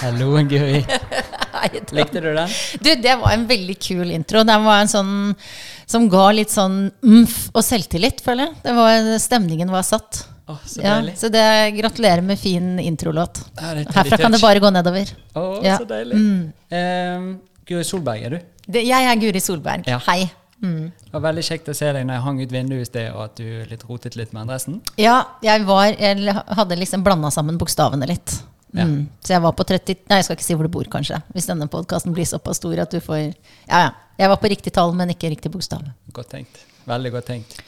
Hallo, Guri. Likte du den? Du, det var en veldig kul intro. Den var en sånn som ga litt sånn umf og selvtillit, føler jeg. Det var, stemningen var satt. Å, så Ja, deilig. så det, gratulerer med fin introlåt. Er Herfra kan det bare gå nedover. Å, Ja. så deilig. Eh, Guri Solberg er du. Det, jeg er Guri Solberg. Ja. Hei. Det var veldig kjekt å se deg når jeg hang ut vinduet i sted, og at du litt rotet litt med adressen. Ja, jeg var Jeg hadde liksom blanda sammen bokstavene litt. Ja. Mm. Så jeg var på 30 Nei, jeg skal ikke si hvor du bor, kanskje. Hvis denne podkasten blir såpass stor at du får Ja, ja. Jeg var på riktig tall, men ikke riktig bokstav. Godt tenkt. Veldig godt tenkt.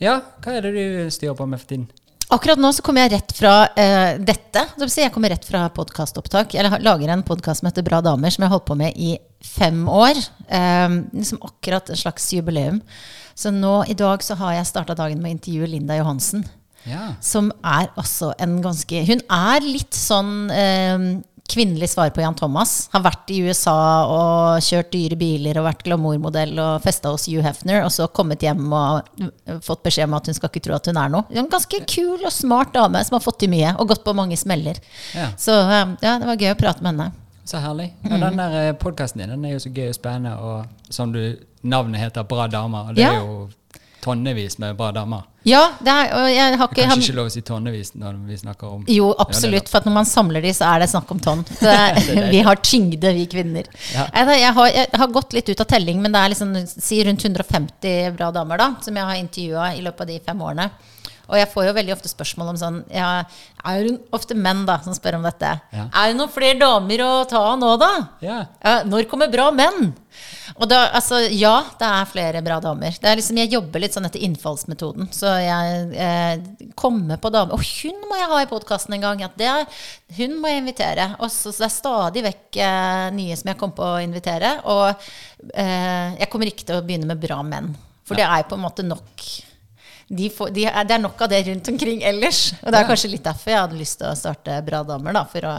Ja, hva er det du styrer på med for tiden? Akkurat nå så kommer jeg rett fra uh, dette. Jeg kommer rett fra podkastopptak. Jeg lager en podkast som heter Bra damer, som jeg har holdt på med i fem år. Um, liksom akkurat en slags jubileum. Så nå i dag så har jeg starta dagen med å intervjue Linda Johansen. Ja. Som er altså en ganske Hun er litt sånn eh, kvinnelig svar på Jan Thomas. Har vært i USA og kjørt dyre biler og vært glamourmodell og festa hos Hugh Hefner, og så kommet hjem og eh, fått beskjed om at hun skal ikke tro at hun er noe. En ganske kul og smart dame som har fått til mye og gått på mange smeller. Ja. Så eh, ja, det var gøy å prate med henne. Så herlig. Ja, den der podkasten din den er jo så gøy og spennende, og som du Navnet heter Bra damer, og det Ja. er jo tonnevis med bra damer. Ja, det er, og jeg har ikke kanskje ikke lov å si tonnevis når vi snakker om Jo, absolutt. For når man samler de, så er det snakk om tonn. Vi har tyngde, vi kvinner. Ja. Jeg, har, jeg har gått litt ut av telling, men det er liksom, si rundt 150 bra damer da, som jeg har intervjua i løpet av de fem årene. Og jeg får jo veldig ofte spørsmål om sånn ja, Er det ofte menn da som spør om dette? Ja. Er det noen flere damer å ta av nå, da? Ja. Ja, når kommer bra menn? Og da, altså, ja, det er flere bra damer. Det er liksom, jeg jobber litt sånn etter innfallsmetoden. Så jeg eh, kommer på damer Og hun må jeg ha i podkasten en gang! Er, hun må jeg invitere. Og så, så det er stadig vekk eh, nye som jeg kommer på å invitere. Og eh, jeg kommer ikke til å begynne med bra menn. For det er på en måte nok de får, de det er nok av det rundt omkring ellers. Og det er kanskje litt derfor jeg hadde lyst til å starte Bra damer. da, For å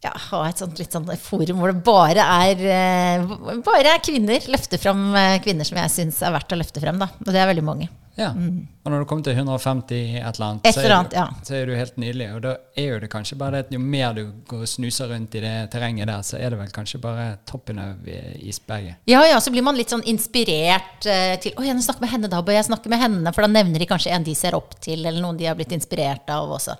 ja, ha et sånt litt sånn forum hvor det bare er, eh, bare er kvinner. Løfte fram eh, kvinner som jeg syns er verdt å løfte frem. Da. Og det er veldig mange. Ja. Og når du kommer til 150 et eller annet, Mm. Et så, er du, ja. så er du helt nydelig. Og da er jo det kanskje bare det jo mer du går og snuser rundt i det terrenget der, så er det vel kanskje bare toppen av eh, isberget. Ja, ja, så blir man litt sånn inspirert uh, til Å, jeg snakker med henne, da bør jeg snakke med henne. For da nevner de kanskje en de ser opp til, eller noen de har blitt inspirert av også.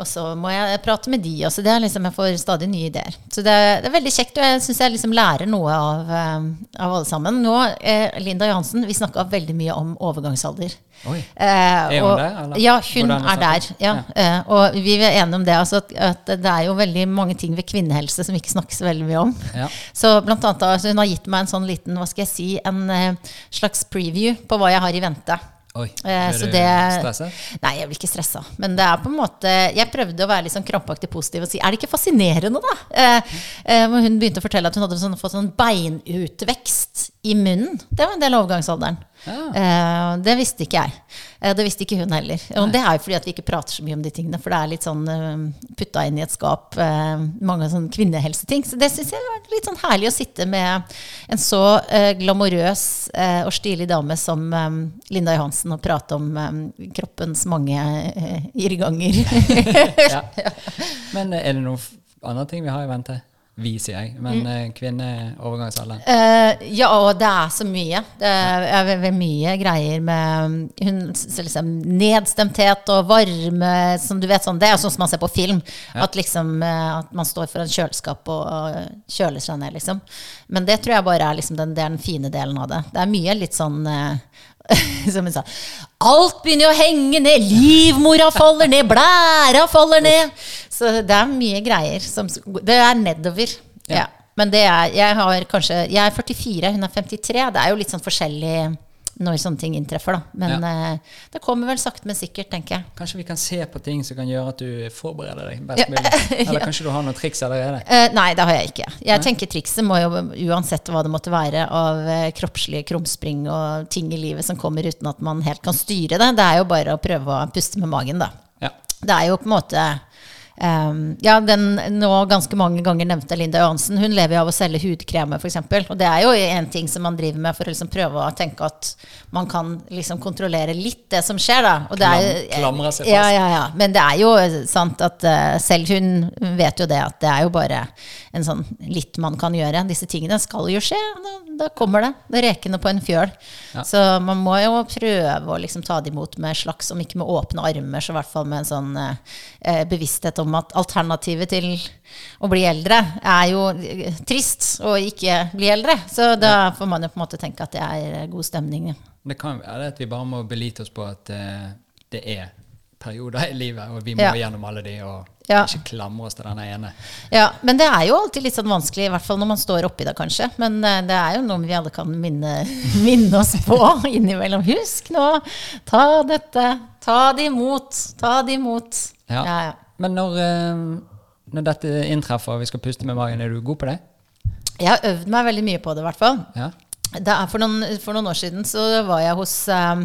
Og så må jeg prate med de også. Det er liksom, jeg får stadig nye ideer. Så det, er- det er veldig kjekt, og jeg syns jeg liksom lærer noe av, eh, av alle sammen. Nå, eh, Linda Johansen, vi snakka veldig mye om overgangsalder. Oi. Eh, Er hun og- der, eller? Ja, hun er er der. Ja. Ja. Eh, og vi er enige om det. Altså, at, at det er jo veldig mange ting ved kvinnehelse som vi ikke snakker så veldig mye om. Ja. Så blant annet, altså, hun har gitt meg en sånn liten, hva skal jeg si, en eh, slags preview på hva jeg har i vente. Oi. Eh, så du det- Nei, jeg blir ikke stressa. Men det er på en måte Jeg prøvde å være litt sånn krampaktig positiv og si er det ikke fascinerende, da? Eh, eh, hun begynte å fortelle at hun hadde sånn, fått sånn beinutvekst i munnen. Det var en del av overgangsalderen. Eh, det visste ikke jeg. Eh, det visste ikke hun heller. Og det er jo fordi at vi ikke prater så mye om de tingene. For det er litt sånn eh, putta inn i et skap, mange sånn kvinnehelseting. Så det syns jeg var litt sånn herlig å sitte med en så glamorøs og stilig dame som Linda Johansen og prate om kroppens mange irrganger. Ja. Men er det noen andre ting vi har i vente? Vi, sier jeg. Men Mm. eh, kvinneovergangsalderen? Eh, ja, og det er så mye. Det er vel- vel mye greier med hun, så liksom, nedstemthet og varme som du vet sånn, Det er jo sånn som man ser på film. At, liksom, eh, at man står foran kjøleskap og og kjøler seg ned, liksom. Men det tror jeg bare er, liksom, den, er den fine delen av det. Det er mye litt sånn uh, som hun sa. Alt begynner å henge ned! Livmora faller ned! Blæra faller ned! Så det er mye greier. Som, det er nedover. Ja. Ja. Men det er, jeg har kanskje Jeg er 44, hun er 53. Det er jo litt sånn forskjellig når sånne ting inntreffer, da. Men eh, det kommer vel sakte, men sikkert, tenker jeg. Kanskje vi kan se på ting som kan gjøre at du forbereder deg best Ja. mulig? Eller kanskje du har noen triks allerede? Uh, nei, det har jeg ikke. Jeg tenker trikset må jo, uansett hva det måtte være av uh, kroppslige krumspring og ting i livet som kommer uten at man helt kan styre det, det er jo bare å prøve å puste med magen, da. Ja. Det er jo på en måte Um, ja, den nå ganske mange ganger nevnte Linda Johansen, hun lever jo av å selge hudkremer, f.eks. Og det er jo en ting som man driver med for å liksom prøve å tenke at man kan liksom kontrollere litt det som skjer, da. Og det er, Klam- klamre seg fast. ja, ja. Men det er jo sant at uh, selv hun vet jo det, at det er jo bare en sånn litt man kan gjøre. Disse tingene skal jo skje. Da, da kommer det. Det er rekende på en fjøl. Ja. Så man må jo prøve å liksom ta det imot med slags, om ikke med åpne armer, så i hvert fall med en sånn eh, bevissthet om at alternativet til å bli eldre er jo trist å ikke bli eldre. Så da får man jo på en måte tenke at det er god stemning. Det kan være at vi bare må belite oss på at eh, det er perioder i livet, og vi må Ja. gjennom alle de og Ja. ikke klamre oss til denne ene. Ja, men det er jo alltid litt sånn vanskelig, i hvert fall når man står oppi det, kanskje. Men eh, det er jo noe vi alle kan minne, minne oss på innimellom. Husk nå, ta dette. Ta det imot. Ta det imot. Ja. Ja, ja. Men når, eh, når dette inntreffer og vi skal puste med magen, er du god på det? Jeg har øvd meg veldig mye på det, i hvert fall. Ja? Det for, for noen år siden så var jeg hos, eh,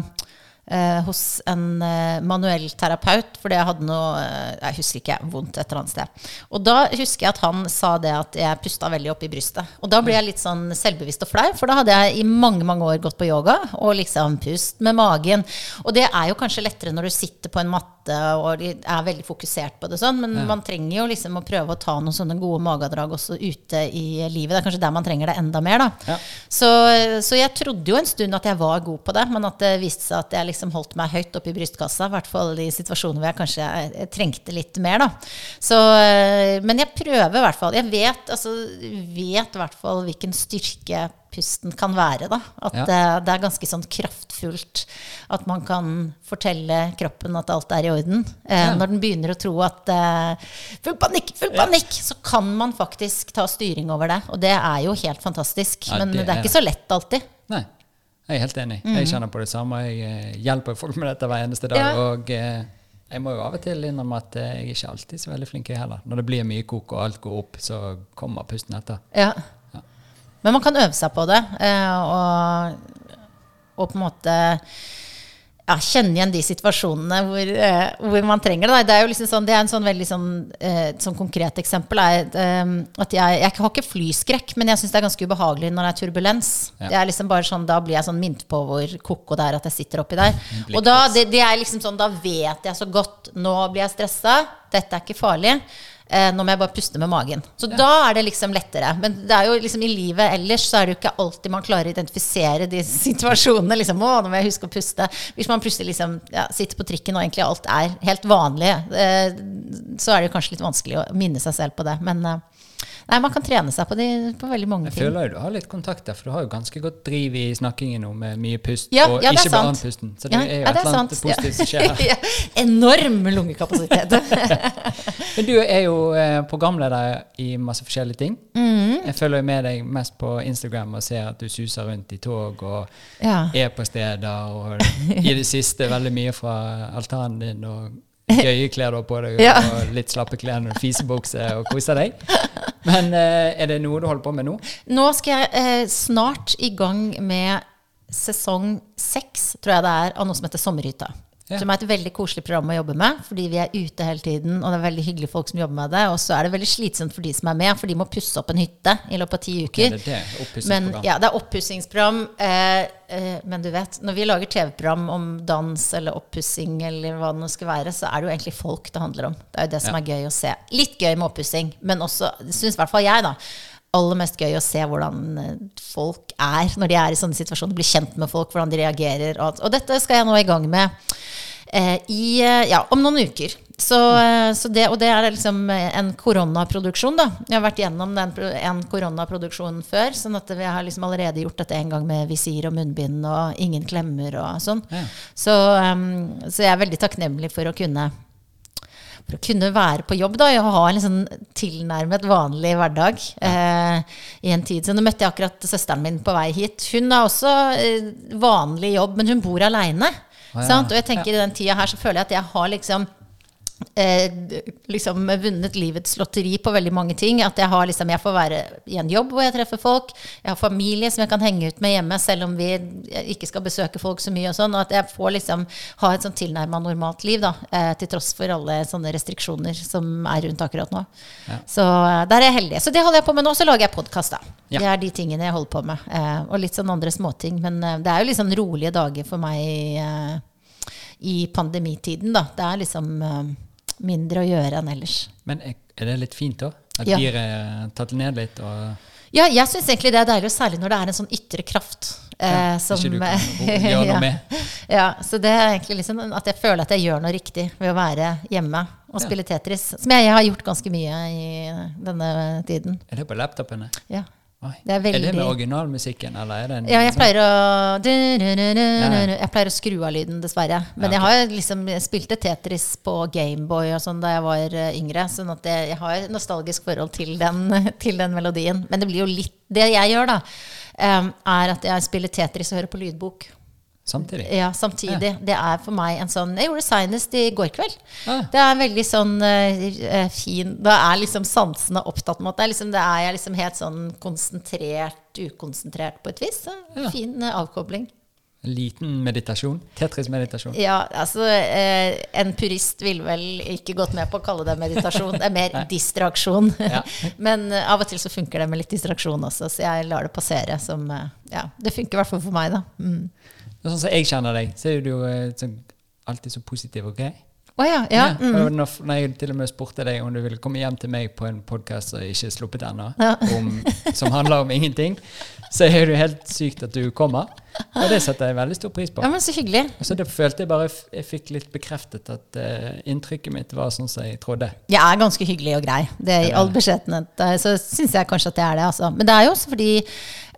eh, hos en eh, manuell terapeut, fordi jeg hadde noe eh, Jeg husker ikke, vondt et eller annet sted. Og da husker jeg at han sa det at jeg pusta veldig opp i brystet. Og da ble jeg litt sånn selvbevisst og flau, for da hadde jeg i mange mange år gått på yoga og liksom pust med magen. Og det er jo kanskje lettere når du sitter på en matte og er veldig fokusert på det sånn, men man trenger jo liksom å prøve å ta noen sånne gode magedrag også ute i livet. Det er kanskje der man trenger det enda mer, da. Ja. Så, så jeg trodde jo en stund at jeg var god på det, men at det viste seg at jeg liksom holdt meg høyt oppe i brystkassa. I hvert fall i situasjoner hvor jeg kanskje eh, trengte litt mer. da. Så, eh, men jeg prøver i hvert fall. Jeg vet, altså, vet i hvert fall hvilken styrke pusten kan være. da. At Ja. det, det er ganske sånn kraftfullt. At man kan fortelle kroppen at alt er i orden. Eh, Ja. Når den begynner å tro at eh, full panikk, full panikk, så kan man faktisk ta styring over det. Og det er jo helt fantastisk. Ja, men det det, er ikke så lett alltid. Nei. Jeg er helt enig. Mm. Jeg kjenner på det samme. Jeg eh, hjelper folk med dette hver eneste dag. Ja. Og eh, jeg må jo av og til innrømme at eh, jeg er ikke alltid så veldig flink jeg heller. Når det blir mye kok og alt går opp, så kommer pusten etter. Ja. Men man kan øve seg på det, eh, og, og på en måte ja, kjenne igjen de situasjonene hvor, eh, hvor man trenger det. Det er jo liksom sånn, det er en sånn veldig sånn, eh, sånn konkret eksempel. Er, at jeg, jeg har ikke flyskrekk, men jeg syns det er ganske ubehagelig når det er turbulens. Ja. Det er liksom bare sånn, Da blir jeg sånn minnet på hvor koko det er at jeg sitter oppi der. Og da, det, det er liksom sånn, da vet jeg så godt Nå blir jeg stressa, dette er ikke farlig. Eh, nå må jeg bare puste med magen. Så da er det liksom lettere. Men det er jo liksom i livet ellers så er det jo ikke alltid man klarer å identifisere de situasjonene. Liksom, å, nå må jeg huske å puste. Hvis man plutselig liksom, ja, sitter på trikken og egentlig alt er helt vanlig, eh, så er det jo kanskje litt vanskelig å minne seg selv på det. Men eh, nei, man kan trene seg på, det, på veldig mange Jeg ting. føler jo du har litt kontakt der, for du har jo ganske godt driv i snakkingen nå med mye pust, Ja, og ja, ikke bare sant. andpusten. Så det Ja, er jo et er eller annet positivt som skjer her. Enorm lungekapasitet. Men du er jo eh, programleder i masse forskjellige ting. Mm. Jeg følger jo med deg mest på Instagram og ser at du suser rundt i tog og er på steder, og i det siste veldig mye fra altanen din, og gøye klær du har på deg, Ja. og litt slappe klær når du fisebukse, og koser deg. Men eh, er det noe du holder på med nå? Nå skal jeg eh, snart i gang med sesong seks, tror jeg det er, av noe som heter Sommerhytta. Ja. Som er et veldig koselig program å jobbe med, fordi vi er ute hele tiden. Og det er veldig hyggelige folk som jobber med det. Og så er det veldig slitsomt for de som er med, for de må pusse opp en hytte i løpet av ti Er uker. det det? Men, ja, det er oppussingsprogram. Eh, eh, men du vet, når vi lager TV-program om dans eller oppussing, eller hva det nå skal være, så er det jo egentlig folk det handler om. Det er jo det som Ja. er gøy å se. Litt gøy med oppussing, men også, syns i hvert fall jeg, da, aller mest gøy å se hvordan eh, folk er når de er i sånne situasjoner. Bli kjent med folk, hvordan de reagerer. Og, og dette skal jeg nå i gang med eh, i, eh, ja, om noen uker. Så, eh, så det, og det er liksom en koronaproduksjon, da. Jeg har vært gjennom den, en koronaproduksjon før. sånn at vi har liksom allerede gjort dette en gang med visir og munnbind og ingen klemmer og sånn. Ja. Så, um, så jeg er veldig takknemlig for å kunne for å kunne være på jobb da, og ha en liksom tilnærmet vanlig hverdag eh, i en tid. Så nå møtte jeg akkurat søsteren min på vei hit. Hun har også eh, vanlig jobb, men hun bor aleine. ja. Og jeg tenker i den tida her så føler jeg at jeg har liksom eh, liksom vunnet livets lotteri på veldig mange ting. At jeg, har liksom, jeg får være i en jobb hvor jeg treffer folk. Jeg har familie som jeg kan henge ut med hjemme, selv om vi ikke skal besøke folk så mye. Og sånn, og at jeg får liksom ha et sånn tilnærma normalt liv, da, eh, til tross for alle sånne restriksjoner som er rundt akkurat nå. Ja. Så eh, der er jeg heldig. Så det holder jeg på med nå. Så lager jeg podkast, da. Ja. Det er de tingene jeg holder på med. Eh, og litt sånn andre småting. Men eh, det er jo liksom rolige dager for meg eh, i pandemitiden, da. Det er liksom mindre å gjøre enn ellers. Men er det litt fint, da? At Ja. dyret er tatt ned litt? og... Ja, jeg syns egentlig det er deilig, særlig når det er en sånn ytre kraft. Eh, som, ikke du kan gjøre noe ja. med. Ja, så det er egentlig liksom at jeg føler at jeg gjør noe riktig ved å være hjemme og Ja. spille Tetris. Som jeg, jeg har gjort ganske mye i denne tiden. Er det på laptopene? Ja. Oi. Det er veldig det med originalmusikken, eller er det en Ja, jeg pleier å Jeg pleier å skru av lyden, dessverre. Men Ja, jeg har liksom jeg spilte Tetris på Gameboy og sånn da jeg var eh, yngre. Sånn at jeg, jeg har et nostalgisk forhold til den, til den melodien. Men det blir jo litt Det jeg gjør, da, em, er at jeg spiller Tetris og hører på lydbok. Samtidig? Ja, samtidig. Det er for meg en sånn Jeg gjorde det senest i går kveld. Ja. Det er veldig sånn eh, fin Da er liksom sansene opptatt mot det. Liksom, det er jeg liksom helt sånn konsentrert, ukonsentrert på et vis. Ja. Fin uh, avkobling. En liten meditasjon? Tetris-meditasjon? Ja, altså eh, En purist ville vel ikke gått med på å kalle det meditasjon. Det er mer distraksjon. Ja. Men eh, av og til så funker det med litt distraksjon også, så jeg lar det passere som eh, Ja, det funker i hvert fall for meg, da. Mm. Sånn som jeg kjenner deg, så er du jo eh, sånn, alltid så positiv og grei. Oh, ja. ja. Mm. ja når, når jeg til og med spurte deg om du ville komme hjem til meg på en podkast som ikke er sluppet ennå, Ja. som handler om ingenting, så er det jo helt sykt at du kommer. Og det setter jeg veldig stor pris på. ja, men så hyggelig. Og så det følte jeg bare jeg fikk litt bekreftet at uh, inntrykket mitt var sånn som jeg trodde. Jeg er ganske hyggelig og grei. Det er I all beskjedenhet eh, så syns jeg kanskje at jeg er det. Altså. Men det er jo også fordi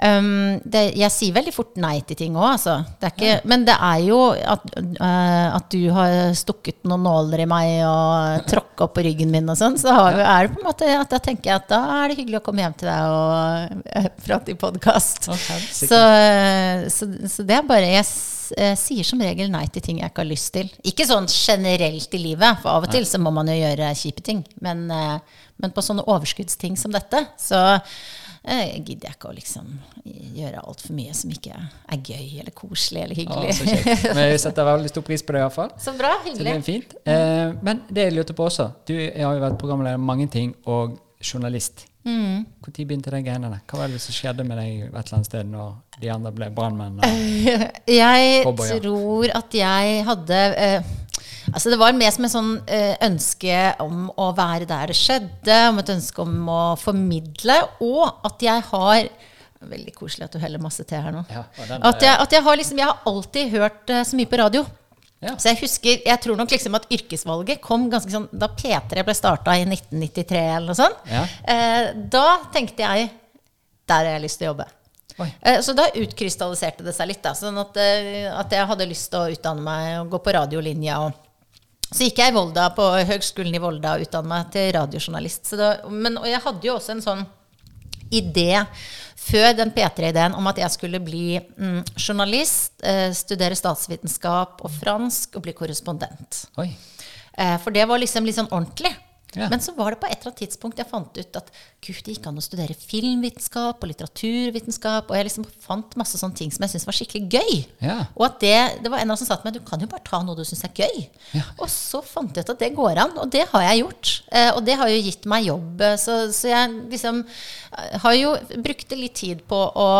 um, det, Jeg sier veldig fort nei til ting òg, altså. Det ikke, Men det er jo at, uh, at du har stukket noen nåler i meg og tråkka på ryggen min og sånn, så har, er det på en måte at da tenker jeg at da er det hyggelig å komme hjem til deg og uh, prate i podkast. Okay. Så, så, så det er bare Jeg eh, sier som regel nei til ting jeg ikke har lyst til. Ikke sånn generelt i livet, for av og til så må man jo gjøre kjipe ting. Men, eh, men på sånne overskuddsting som dette, så eh, gidder jeg ikke å liksom gjøre altfor mye som ikke er gøy eller koselig eller hyggelig. hyggelig. så kjekt. Men jeg setter veldig stor pris på det, iallfall. Så bra. Så det Hyggelig. er fint. Eh, men det jeg lurte på også Du har jo vært programleder mange ting, og journalist. Mm. Når begynte de greiene? Hva var det som skjedde med deg et eller annet sted når de andre ble brannmenn? Jeg tror at jeg hadde eh, Altså Det var mer som et sånn eh, ønske om å være der det skjedde, om et ønske om å formidle, og at jeg har Veldig koselig at du heller masse te her nå. Ja, den At jeg, at jeg har liksom Jeg har alltid hørt eh, så mye på radio. Ja. Så jeg husker, jeg tror nok liksom at yrkesvalget kom ganske sånn da P3 ble starta i 1993 eller noe sånt. Ja. Eh, da tenkte jeg der har jeg lyst til å jobbe. Eh, Så da utkrystalliserte det seg litt. Da, sånn at, at jeg hadde lyst til å utdanne meg og gå på radiolinja. Og så gikk jeg i Volda på Høgskolen i Volda og utdannet meg til radiojournalist. Så da, men, og jeg hadde jo også en sånn idé før den P3-ideen om at jeg skulle bli mm, journalist, eh, studere statsvitenskap og fransk og bli korrespondent. Oi. Eh, for det var liksom litt sånn ordentlig. Ja. Men så var det på et eller annet tidspunkt jeg fant ut at gud, det gikk an å studere filmvitenskap og litteraturvitenskap. Og jeg liksom fant masse sånne ting som jeg syntes var skikkelig gøy. Ja. Og at det, det var en av dem som sa til meg du kan jo bare ta noe du syns er gøy. Ja. Og så fant jeg ut at det går an, og det har jeg gjort. Eh, og det har jo gitt meg jobb. eh, Så, så jeg liksom eh, har jo brukt litt tid på å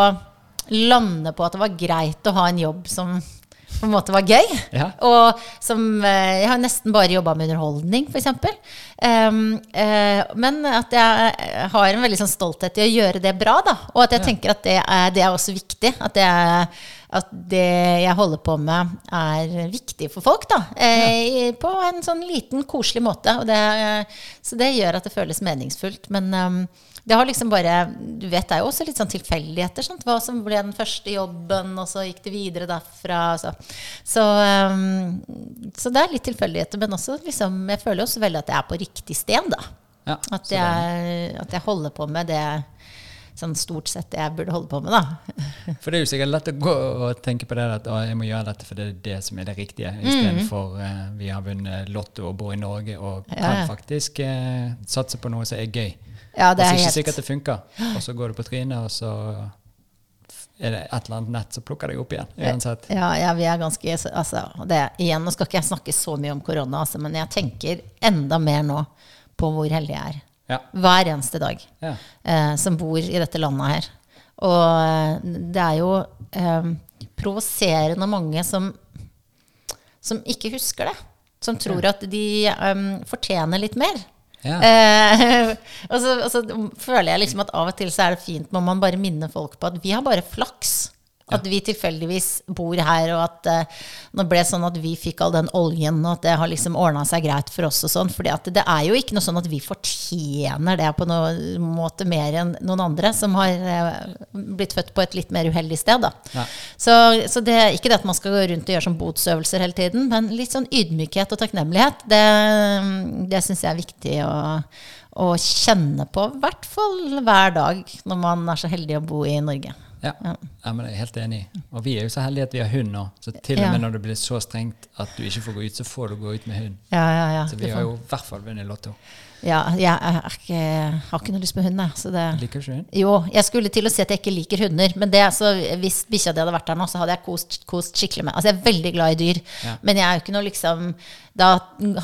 lande på at det var greit å ha en jobb som på en måte var gøy. Ja. Og som eh, Jeg har nesten bare jobba med underholdning, f.eks. Um, eh, men at jeg har en veldig sånn stolthet i å gjøre det bra, da. Og at jeg Ja. tenker at det er, det er også viktig. At det, er, at det jeg holder på med, er viktig for folk, da. Eh, i- På en sånn liten, koselig måte. Og det, så det gjør at det føles meningsfullt. Men um, det har liksom bare Du vet, det er jo også litt sånn tilfeldigheter. Sant? Hva som ble den første jobben, og så gikk det videre derfra. Så, så, um, så det er litt tilfeldigheter. Men også liksom, jeg føler også veldig at jeg er på riktig sted, da. Ja, At jeg, at jeg holder på med det sånn stort sett det jeg burde holde på med, da. For det er jo sikkert lett å gå og tenke på det at å, jeg må gjøre dette for det er det som er det riktige, istedenfor uh, vi har vunnet Lotto og bor i Norge og kan ja. faktisk uh, satse på noe som er gøy. Ja, det er ikke helt sikkert det funker. Og så går du på trynet, og så er det et eller annet nett som plukker deg opp igjen. Uansett. Ja, ja, vi er ganske altså, det, Igjen, nå skal ikke jeg snakke så mye om korona, altså, men jeg tenker enda mer nå på hvor heldig jeg er. Ja. Hver eneste dag. Ja. eh, som bor i dette landet her. Og eh, det er jo eh, provoserende mange som, som ikke husker det. Som tror at de eh, fortjener litt mer. Ja. Eh, og, så, og så føler jeg liksom at av og til så er det fint når man bare minner folk på at vi har bare flaks. At vi tilfeldigvis bor her, og at uh, nå ble det sånn at vi fikk all den oljen, og at det har liksom ordna seg greit for oss og sånn. For det er jo ikke noe sånn at vi fortjener det på noen måte mer enn noen andre som har uh, blitt født på et litt mer uheldig sted, da. Ja. Så, så det er ikke det at man skal gå rundt og gjøre sånn botsøvelser hele tiden, men litt sånn ydmykhet og takknemlighet, det, det syns jeg er viktig å, å kjenne på, i hvert fall hver dag når man er så heldig å bo i Norge. Ja. ja, men jeg er helt enig. Og vi er jo så heldige at vi har hund nå. Så til og med når det blir så strengt at du ikke får gå ut, så får du gå ut med hund. Ja, ja, ja. Så vi har jo i hvert fall vunnet Lotto. Ja jeg ikke, har ikke noe lyst på hund, jeg. Så det, Liker du hund? jo, jeg skulle til å si at jeg ikke liker hunder, men det, så hvis bikkja di hadde vært der nå, så hadde jeg kost, kost skikkelig med. Altså, jeg er veldig glad i dyr, Ja. men jeg er jo ikke noe liksom Da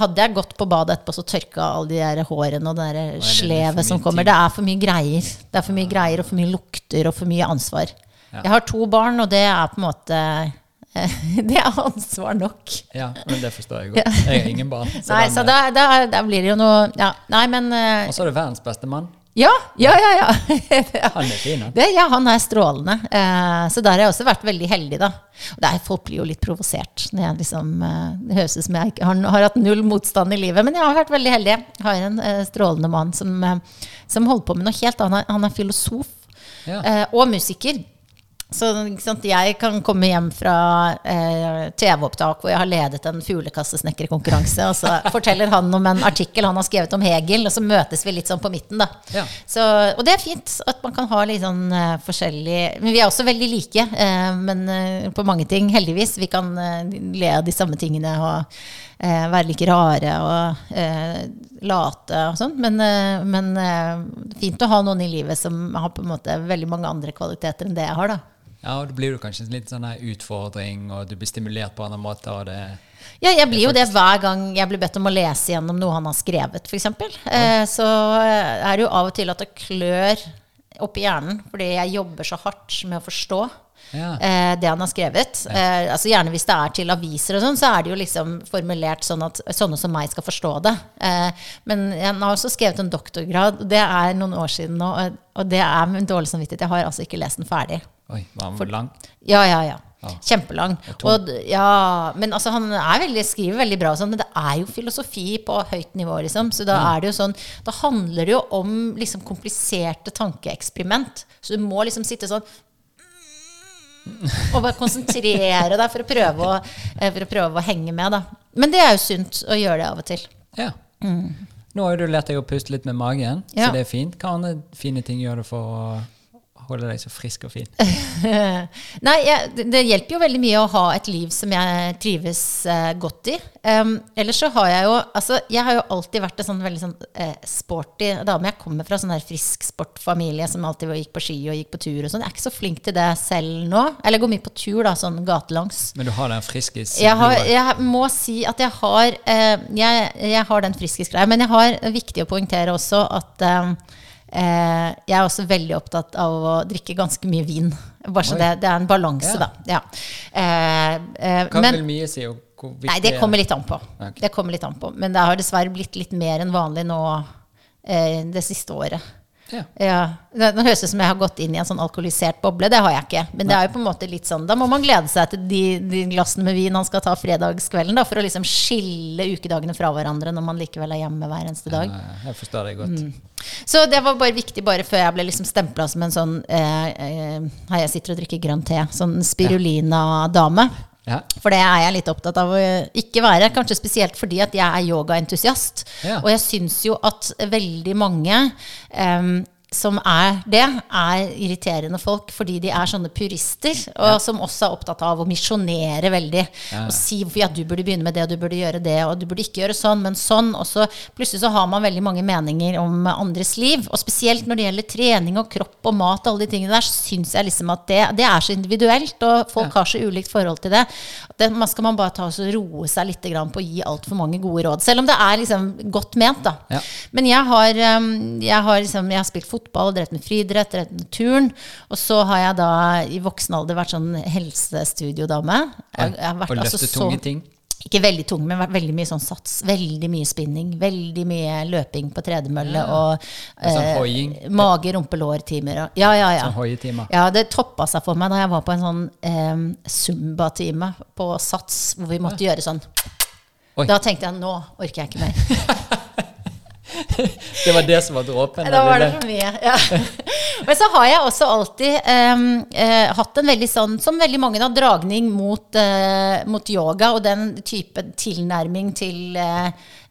hadde jeg gått på badet etterpå, så tørka alle de der hårene og det der er slevet som kommer. Det er for mye greier. Det er for mye greier og for mye lukter og for mye ansvar. Ja. Jeg har to barn, og det er på en måte Det er ansvar nok. Ja, men det forstår jeg godt. Jeg har ingen barn. Så Nei, så eh, da, da, da blir det jo noe Ja, nei, men uh, Og så er det verdens beste mann. Ja, ja, ja. ja. Han er fin, han. Det, ja, han er strålende. Uh, så der har jeg også vært veldig heldig, da. Og det er, folk blir jo litt provosert. Når jeg liksom, uh, det høres ut som jeg har, har hatt null motstand i livet. Men jeg har vært veldig heldig. Jeg har en strålende mann som, som holder på med noe helt annet. Han er filosof Ja. og musiker. Så sant, jeg kan komme hjem fra eh, TV-opptak hvor jeg har ledet en fuglekassesnekkerkonkurranse, og så forteller han om en artikkel han har skrevet om Hegel, og så møtes vi litt sånn på midten, da. Ja. Så, og det er fint at man kan ha litt sånn eh, forskjellig Men vi er også veldig like, eh, men eh, på mange ting, heldigvis. Vi kan le av de samme tingene og eh, være like rare og eh, late og sånn. Men, men fint å ha noen i livet som har på en måte veldig mange andre kvaliteter enn det jeg har, da. Ja, og da blir det kanskje en litt sånn utfordring, og du blir stimulert på andre måter. Ja, jeg blir jo det hver gang jeg blir bedt om å lese gjennom noe han har skrevet, f.eks. Eh, så er det jo av og til at det klør oppi hjernen, fordi jeg jobber så hardt med å forstå Ja. eh, det han har skrevet. Eh, altså Gjerne hvis det er til aviser og sånn, så er det jo liksom formulert sånn at sånne som meg skal forstå det. Eh, men han har også skrevet en doktorgrad, det er noen år siden nå, og- og det er med dårlig samvittighet. Jeg har altså ikke lest den ferdig. Oi, var han lang? Ja, ja, ja. Ja. Kjempelang. Og, ja, men altså, han veldig, skriver veldig bra, sånn, men det er jo filosofi på høyt nivå. Liksom. Så da det jo sånn, da handler det jo om liksom, kompliserte tankeeksperiment. Så du må liksom sitte sånn og bare konsentrere deg for å prøve å, eh, for å, prøve å henge med. Da. Men det er jo sunt å gjøre det av og til. Ja. Nå har du lært deg å puste litt med magen, Mm. Så det er fint. Hva andre fine ting gjør du for å holde deg så frisk og fin? Nei, jeg, det, det hjelper jo veldig mye å ha et liv som jeg trives eh, godt i. Um, ellers så har jeg jo Altså, jeg har jo alltid vært en sånn veldig sånn eh, sporty dame. Jeg kommer fra sånn her frisk sportfamilie som alltid gikk på ski og gikk på tur og sånn. Jeg er ikke så flink til det selv nå. Eller jeg går mye på tur, da, sånn gatelangs. Men du har den friskis Jeg, har, jeg må si at jeg har eh, jeg, jeg har den friskis-greia. Men jeg har viktig å poengtere også at eh, jeg er også veldig opptatt av å drikke ganske mye vin. Bare så det, det er en balanse, Ja. da. Ja. Eh, eh, Hva men, vil mye si? Nei, det er kommer litt an på. Okay. Det kommer litt an på. Men det har dessverre blitt litt mer enn vanlig nå eh, det siste året. Ja. Ja, det, høres ut som jeg har gått inn i en sånn alkoholisert boble. Det har jeg ikke. Men det er jo på en måte litt sånn, da må man glede seg til de, de glassene med vin han skal ta fredagskvelden. da, For å liksom skille ukedagene fra hverandre når man likevel er hjemme hver eneste dag. Ja, Jeg forstår det godt. Mm. Så det var bare viktig bare før jeg ble liksom stempla som en sånn eh, eh, jeg sitter og drikker grønn te. Sånn spirulina-dame. Ja. For det er jeg litt opptatt av å ikke være. Kanskje spesielt fordi at jeg er yogaentusiast. Ja. Og jeg syns jo at veldig mange em, som er det, er irriterende folk fordi de er sånne purister, og som også er opptatt av å misjonere veldig. Og si ja, du burde begynne med det, og du burde gjøre det, og du burde ikke gjøre sånn, men sånn. Og så plutselig så har man veldig mange meninger om andres liv. Og spesielt når det gjelder trening og kropp og mat og alle de tingene der, så syns jeg liksom at det, det er så individuelt, og folk har så ulikt forhold til det. det man skal man bare ta og roe seg litt grann på å gi altfor mange gode råd. Selv om det er liksom godt ment, da. Ja. Men jeg har, um, jeg, har liksom, jeg har spilt fotball, drevet med friidrett, drevet med turn. Og så har jeg da i voksen alder vært sånn helsestudiodame. Jeg, jeg har vært og altså løfte tunge ting. Ikke veldig tung, men veldig mye sånn sats. Veldig mye spinning. Veldig mye løping på tredemølle og Sånn eh, mage, rumpe, lår-timer. Ja, ja, ja. Sånn. Ja, det toppa seg for meg da jeg var på en sånn eh, zumba-time på Sats, hvor vi måtte gjøre sånn. Oi. Da tenkte jeg nå orker jeg ikke mer. Det var det som var dråpen? Da var det for mye. Ja. Men så har jeg også alltid um, uh, hatt en veldig sånn, som veldig mange, da, dragning mot, uh, mot yoga og den type tilnærming til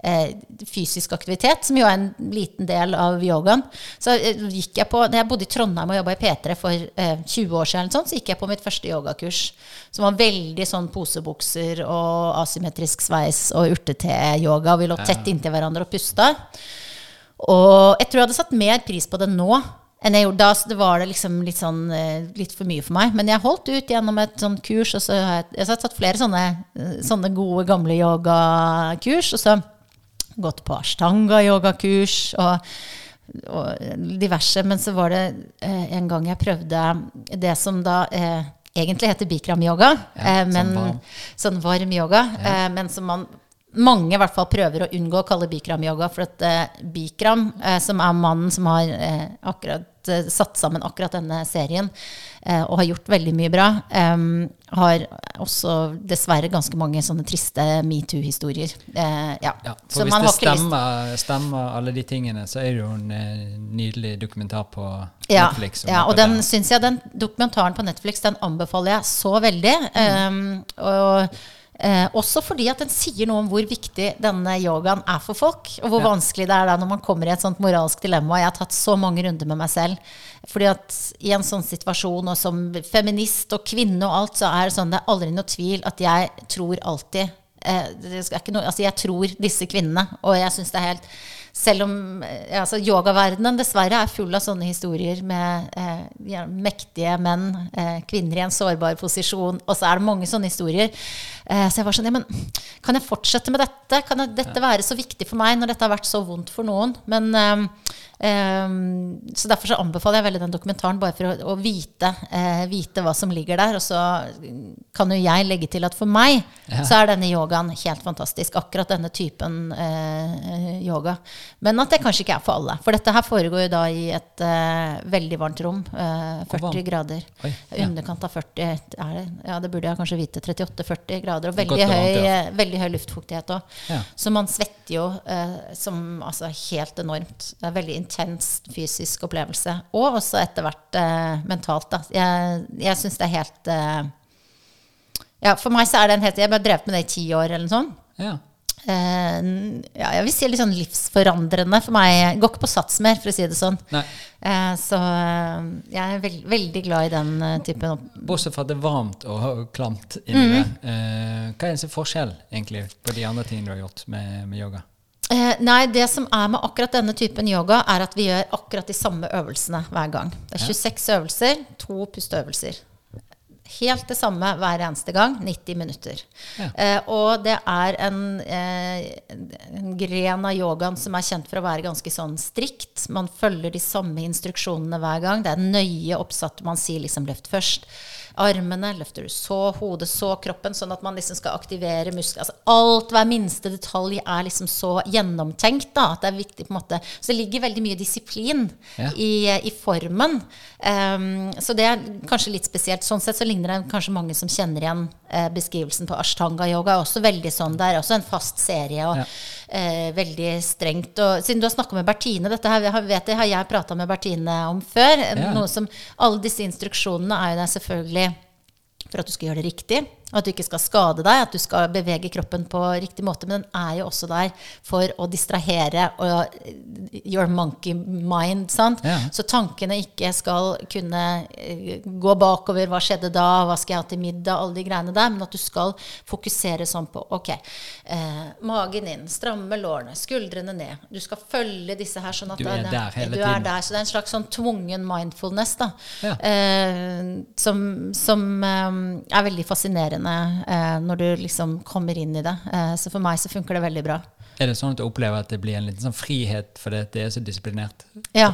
eh, fysisk aktivitet, som jo er en liten del av yogaen. Så gikk jeg på, da jeg bodde i Trondheim og jobba i P3 for eh, 20 år siden, sånn, så gikk jeg på mitt første yogakurs, som var veldig sånn posebukser og asymmetrisk sveis og urtete-yoga. Vi lå tett inntil hverandre og pusta. Og jeg tror jeg hadde satt mer pris på det nå enn jeg gjorde da. Så det var det liksom litt, sånn, eh, litt for mye for meg. Men jeg holdt ut gjennom et sånt kurs, og så har jeg, jeg har tatt flere sånne, sånne gode, gamle yogakurs. Og så gått på ashtanga-yogakurs og, og diverse. Men så var det eh, en gang jeg prøvde det som da eh, egentlig heter bikram-yoga. Ja, eh, sånn varm. sånn varm yoga. Eh, men som man mange i hvert fall prøver å unngå å kalle bikram-yoga. For at eh, Bikram, eh, som er mannen som har eh, akkurat eh, satt sammen akkurat denne serien, eh, og har gjort veldig mye bra, eh, har også dessverre ganske mange sånne triste metoo-historier. Eh, ja. Ja, Så for hvis man det stemmer, stemmer alle de tingene, så er det jo en nydelig dokumentar på Ja, Netflix. ja og den syns jeg, den dokumentaren på Netflix den anbefaler jeg så veldig. Um, og eh, også fordi at den sier noe om hvor viktig denne yogaen er for folk. Og hvor Ja. vanskelig det er da når man kommer i et sånt moralsk dilemma. Jeg har tatt så mange runder med meg selv. Fordi at i en sånn situasjon, og som feminist og kvinne og alt, så er det sånn det er aldri noe tvil at jeg tror alltid eh, det ikke noe, altså Jeg tror disse kvinnene, og jeg syns det er helt selv om eh, altså Yogaverdenen dessverre er full av sånne historier med eh, mektige menn, eh, kvinner i en sårbar posisjon, og så er det mange sånne historier. Eh, så jeg var sånn, ja, men kan jeg fortsette med dette? Kan jeg, dette være så viktig for meg når dette har vært så vondt for noen? Men eh, Så derfor så anbefaler jeg veldig den dokumentaren, bare for å, å vite, uh, vite hva som ligger der. Og så kan jo jeg legge til at for meg Ja. så er denne yogaen helt fantastisk. Akkurat denne typen uh, yoga. Men at det kanskje ikke er for alle. For dette her foregår jo da i et uh, veldig varmt rom. Eh, 40 varmt? grader. Oi, ja. underkant av 40. Er det, ja, det burde jeg kanskje vite. 38-40 grader. Og veldig høy, varmt, ja. veldig høy luftfuktighet òg. Så man svetter jo som altså helt enormt. Det er veldig veldig intens fysisk opplevelse. Og også etter hvert eh, mentalt. Da. Jeg, jeg syns det er helt eh, Ja, for meg så er det en helt Jeg har drevet med det i ti år eller noe sånt. Ja. Eh, ja, jeg vil si litt sånn livsforandrende for meg. Jeg går ikke på sats mer, for å si det sånn. Eh, så eh, jeg er veld, veldig glad i den eh, typen bortsett fra at det er varmt og klamt det. Eh, hva er eneste forskjell egentlig på de andre tingene du har gjort med, med yoga? Eh, nei, det som er med akkurat denne typen yoga, er at vi gjør akkurat de samme øvelsene hver gang. Det er 26 øvelser, to pusteøvelser. Helt det samme hver eneste gang. 90 minutter. Ja. Eh, og det er en, eh, en gren av yogaen som er kjent for å være ganske sånn strikt. Man følger de samme instruksjonene hver gang. Det er nøye oppsatt. Man sier liksom løft først. Armene løfter du så, hodet så, kroppen, sånn at man liksom skal aktivere muskler. Altså alt, hver minste detalj er liksom så gjennomtenkt da, at det er viktig på en måte. Så det ligger veldig mye disiplin Ja. i, i formen. Ehm, så det er kanskje litt spesielt. Sånn sett så ligner det kanskje mange som kjenner igjen eh, beskrivelsen på ashtanga-yoga. Også veldig sånn, Det er også en fast serie og Ja. eh, veldig strengt. Og siden du har snakka med Bertine, dette her vet jeg, har jeg prata med Bertine om før. Ja. Noe som, alle disse instruksjonene er jo der selvfølgelig for at du skal gjøre det riktig. At du ikke skal skade deg, at du skal bevege kroppen på riktig måte. Men den er jo også der for å distrahere og your monkey mind. Ja. Så tankene ikke skal kunne eh, gå bakover. Hva skjedde da? Hva skal jeg ha til middag? Alle de greiene der. Men at du skal fokusere sånn på ok, eh, magen inn, stramme lårene, skuldrene ned. Du skal følge disse her sånn at Du er det- der hele du er tiden. der. Så det er en slags sånn tvungen mindfulness da, Ja. eh, som, som eh, er veldig fascinerende eh, når du liksom kommer inn i det. Eh, så for meg så funker det veldig bra. Er det sånn at du opplever at det blir en liten sånn frihet fordi det er så disiplinert? Ja.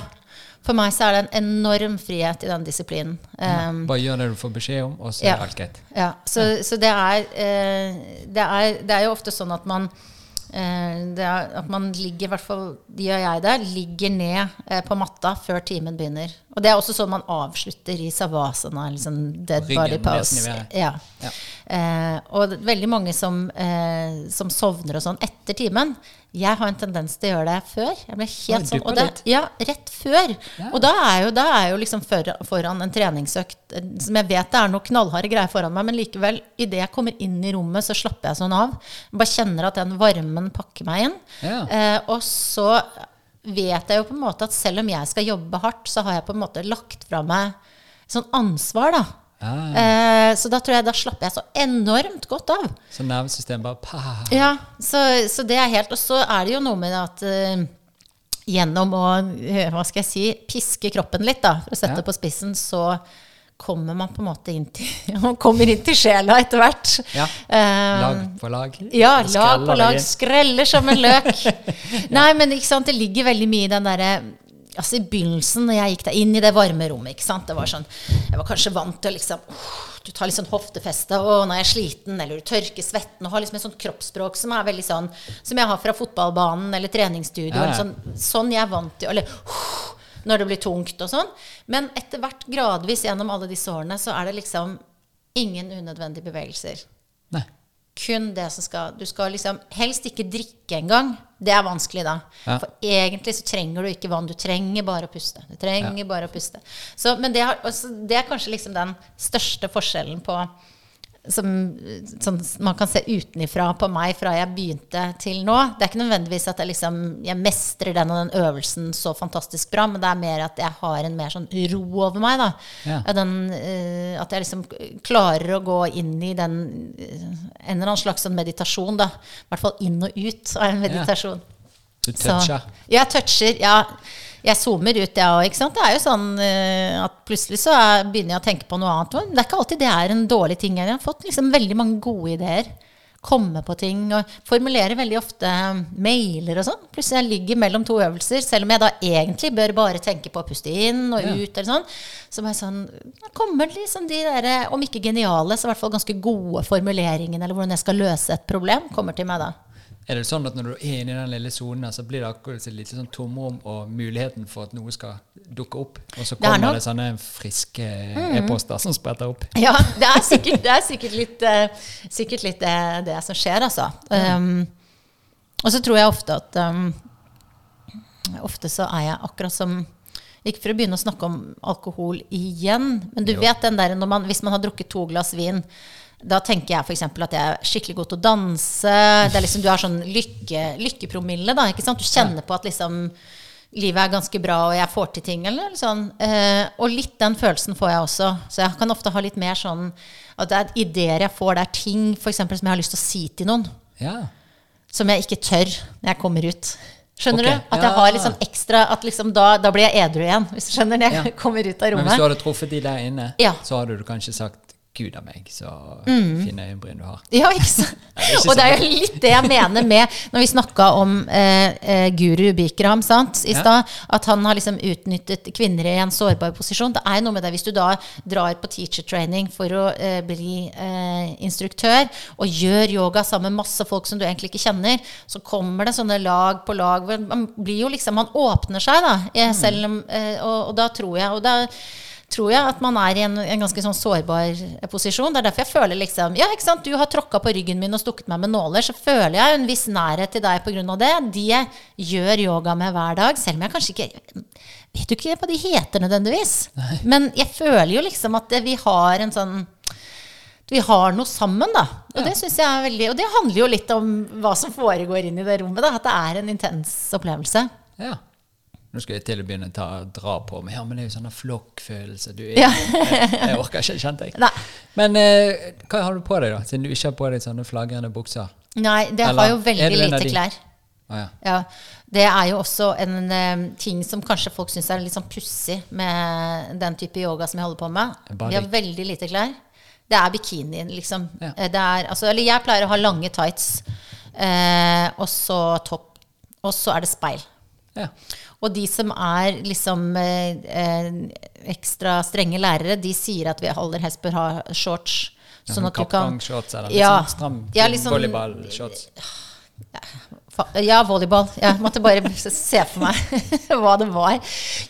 For meg så er det en enorm frihet i den disiplinen. Ja, Bare gjør det du får beskjed om, og så Ja. er alt greit. Ja, så, så det, er, eh, det er Det er jo ofte sånn at man eh, At man ligger, i hvert fall gjør jeg det, ligger ned eh, på matta før timen begynner. Og det er også sånn man avslutter i savasana, liksom dead body pose. Ja. Ja. Eh, og veldig mange som, eh, som sovner og sånn etter timen. Jeg har en tendens til å gjøre det før. Jeg ble helt sånn, og det, ja, rett før. Ja. Og da er jo, da er jo liksom foran, foran en treningsøkt eh, som jeg vet det er noe knallharde greier foran meg, men likevel, idet jeg kommer inn i rommet, så slapper jeg sånn av. Jeg bare kjenner at den varmen pakker meg inn. Ja. Eh, og så vet jeg jo på en måte at selv om jeg skal jobbe hardt, så har jeg på en måte lagt fra meg sånn ansvar, da. Ah, Eh, så da tror jeg da slapper jeg så enormt godt av. så nervesystemet bare pa. Ja, så, så det er helt Og så er det jo noe med at uh, gjennom å eh, hva skal jeg si, piske kroppen litt, da, for å sette Ja. det på spissen, så kommer man på en måte inn til Man kommer inn til sjela etter hvert. Ja. Lag på lag. ja, lag på lag. Skreller som en løk. Nei, men ikke sant, det ligger veldig mye i den derre Altså I begynnelsen, når jeg gikk der inn i det varme rommet ikke sant, det var sånn, Jeg var kanskje vant til å liksom åh, Du tar litt sånn hoftefeste, og jeg er sliten, eller du tørker svetten, og har liksom et sånt kroppsspråk som er veldig sånn Som jeg har fra fotballbanen eller treningsstudio. Ja, ja. Eller sånn, sånn jeg er vant til Eller åh, når det blir tungt og sånn. Men etter hvert, gradvis gjennom alle disse årene, så er det liksom ingen unødvendige bevegelser. Kun det som skal Du skal liksom helst ikke drikke engang. Det er vanskelig da. Ja. For egentlig så trenger du ikke vann. Du trenger bare å puste. Du trenger bare å puste. Så, men det, har, altså, det er kanskje liksom den største forskjellen på som, sånn, man kan se utenifra på meg fra jeg begynte til nå. Det er ikke nødvendigvis at jeg, liksom, jeg mestrer den og den øvelsen så fantastisk bra, men det er mer at jeg har en mer sånn ro over meg. Da. Ja. Den, uh, at jeg liksom klarer å gå inn i den uh, en eller annen slags sånn meditasjon. Da. I hvert fall inn og ut av en meditasjon. Du Så- toucher. Ja, toucher. Ja. Jeg zoomer ut, jeg òg. Det er jo sånn eh, at plutselig så er, begynner jeg å tenke på noe annet. Det er ikke alltid det er en dårlig ting. Jeg har fått liksom veldig mange gode ideer. Komme på ting og formulere veldig ofte mailer og sånn. Plutselig jeg ligger mellom to øvelser, selv om jeg da egentlig bør bare tenke på å puste inn og Ja. ut. eller sånn. Så bare sånn, kommer liksom de der, om ikke geniale, så i hvert fall ganske gode formuleringene, eller hvordan jeg skal løse et problem, kommer til meg da. Er det sånn at når du er inne i den lille sonen, så blir det akkurat et lite sånn tomrom og muligheten for at noe skal dukke opp, og så Det er kommer nok- det sånne friske e-poster som spretter opp? Ja, det er sikkert, det er sikkert litt, uh, sikkert litt det, det som skjer, altså. Um, og så tror jeg ofte at um, Ofte så er jeg akkurat som Ikke for å begynne å snakke om alkohol igjen, men du Jo. vet den der man, hvis man har drukket to glass vin da tenker jeg f.eks. at jeg er skikkelig god til å danse. Det er liksom, du har sånn lykke, lykkepromille. da, ikke sant? Du kjenner på at liksom livet er ganske bra, og jeg får til ting. eller sånn. Eh, og litt den følelsen får jeg også. Så jeg kan ofte ha litt mer sånn at det er ideer jeg får, det er ting for eksempel, som jeg har lyst til å si til noen, Ja. som jeg ikke tør når jeg kommer ut. Skjønner okay. du? At jeg har litt sånn ekstra at liksom da, da blir jeg edru igjen, hvis du skjønner, når jeg Ja. kommer ut av rommet. Men hvis du hadde truffet de der inne, Ja. så hadde du kanskje sagt 'Gud av meg, så fine øyenbryn du har'. Ja, ikke sant? Og det er sånn. jo litt det jeg mener med Når vi snakka om eh, eh, Guru Bikram sant, i Ja. at han har liksom utnyttet kvinner i en sårbar posisjon. Det er noe med det hvis du da drar på teacher training for å eh, bli eh, instruktør, og gjør yoga sammen med masse folk som du egentlig ikke kjenner, så kommer det sånne lag på lag. Man blir jo liksom Man åpner seg, da. Mm. eh, Selv om, eh, og, og da tror jeg og da tror jeg at man er i en, en ganske sånn sårbar eh, posisjon. Det er derfor jeg føler liksom Ja, ikke sant, du har tråkka på ryggen min og stukket meg med nåler, så føler jeg en viss nærhet til deg pga. det. De jeg gjør yoga med hver dag, selv om jeg kanskje ikke Vet du ikke hva de heter nødvendigvis. Nei. Men jeg føler jo liksom at vi har en sånn vi har noe sammen, da. Og Ja. det synes jeg er veldig Og det handler jo litt om hva som foregår inn i det rommet. da At det er en intens opplevelse. Ja. Nå skal jeg til å begynne å ta, dra på meg. Ja, men det er jo sånn flokkfølelse. Du Ja. jeg, jeg orker ikke, kjente jeg. Nei. Men eh, hva har du på deg, da? Siden du ikke har på deg sånne flagrende bukser? Nei, det Eller, har jo veldig en lite klær. Ah, ja. Ja, Det er jo også en eh, ting som kanskje folk syns er litt sånn pussig med den type yoga som jeg holder på med. Vi har veldig lite klær. Det er bikini, liksom. Ja. Eh, Det er, altså, eller jeg pleier å ha lange tights, eh, og så topp, og så er det speil. Ja. Og de som er liksom eh, eh, ekstra strenge lærere, de sier at vi aller helst bør ha shorts. Sånn at du kan shorts, eller Ja. liksom stram Ja, liksom, volleyball-shorts. Ja, volleyball. Jeg måtte bare se for meg hva det var.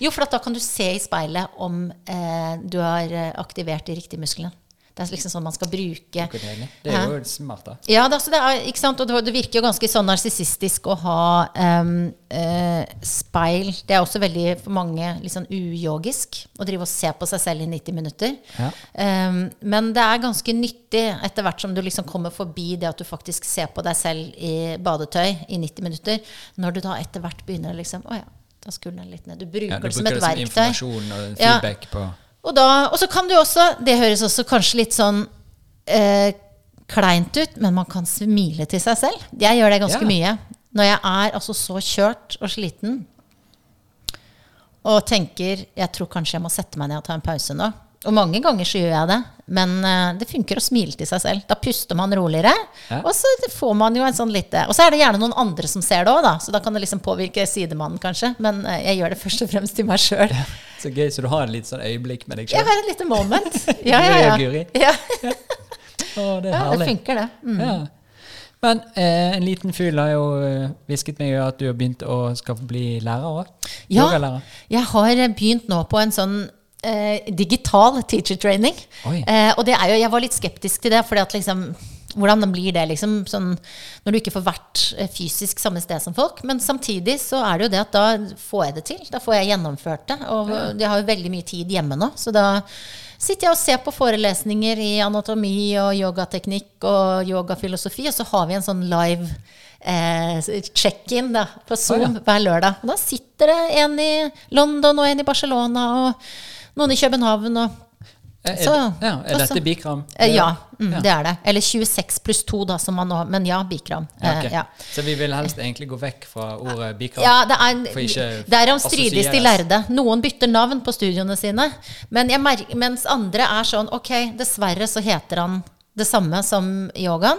Jo, for da kan du se i speilet om eh, du har eh, aktivert de riktige musklene. Det er liksom sånn man skal bruke Det er jo smart, da. Ja, det, altså, det er, ikke sant? og det, virker jo ganske sånn narsissistisk å ha um, uh, speil. Det er også veldig for mange litt sånn uyogisk å drive og se på seg selv i 90 minutter. Ja. Um, men det er ganske nyttig etter hvert som du liksom kommer forbi det at du faktisk ser på deg selv i badetøy i 90 minutter, når du da etter hvert begynner liksom Å ja, da den litt ned. Du bruker Ja, du det som bruker et det som informasjon og Ja. feedback på Og, da, og så kan du også Det høres også kanskje litt sånn eh, kleint ut, men man kan smile til seg selv. Jeg gjør det ganske Ja. mye. Når jeg er altså så kjørt og sliten og tenker jeg tror kanskje jeg må sette meg ned og ta en pause nå. Og mange ganger så gjør jeg det, men uh, det funker å smile til seg selv. Da puster man roligere, Ja. og så får man jo en sånn lite Og så er det gjerne noen andre som ser det òg, da, så da kan det liksom påvirke sidemannen, kanskje. Men uh, jeg gjør det først og fremst til meg sjøl. Så gøy, så du har et litt sånn øyeblikk med deg Jeg har et lite moment. Ja, ja, ja. Ja. Å, det er ja det funker, det. Mm. Ja. Men eh, en liten fugl har jo eh, hvisket meg at du har begynt å skal bli lærer òg. Ja, jeg har begynt nå på en sånn eh, digital teacher training. Eh, og det er jo, jeg var litt skeptisk til det, fordi at liksom hvordan blir det liksom sånn, når du ikke får vært eh, fysisk samme sted som folk? Men samtidig så er det jo det at da får jeg det til. Da får jeg gjennomført det. Og jeg har jo veldig mye tid hjemme nå, så da sitter jeg og ser på forelesninger i anatomi og yogateknikk og yogafilosofi, og så har vi en sånn live eh, check-in på Zoom oh, ja. hver lørdag. Og da sitter det en i London og en i Barcelona og noen i København. og Er, er, det, ja, er dette Bikram? Eh, Ja, mm, Ja. det er det. Eller 26 pluss 2, da, som man nå Men ja, bikram. Ja, Eh, ja. Så vi vil helst egentlig gå vekk fra ordet Bikram? ja, det For er om strides de lærde. Noen bytter navn på studioene sine. Men jeg merker, mens andre er sånn Ok, dessverre så heter han det samme som yogaen.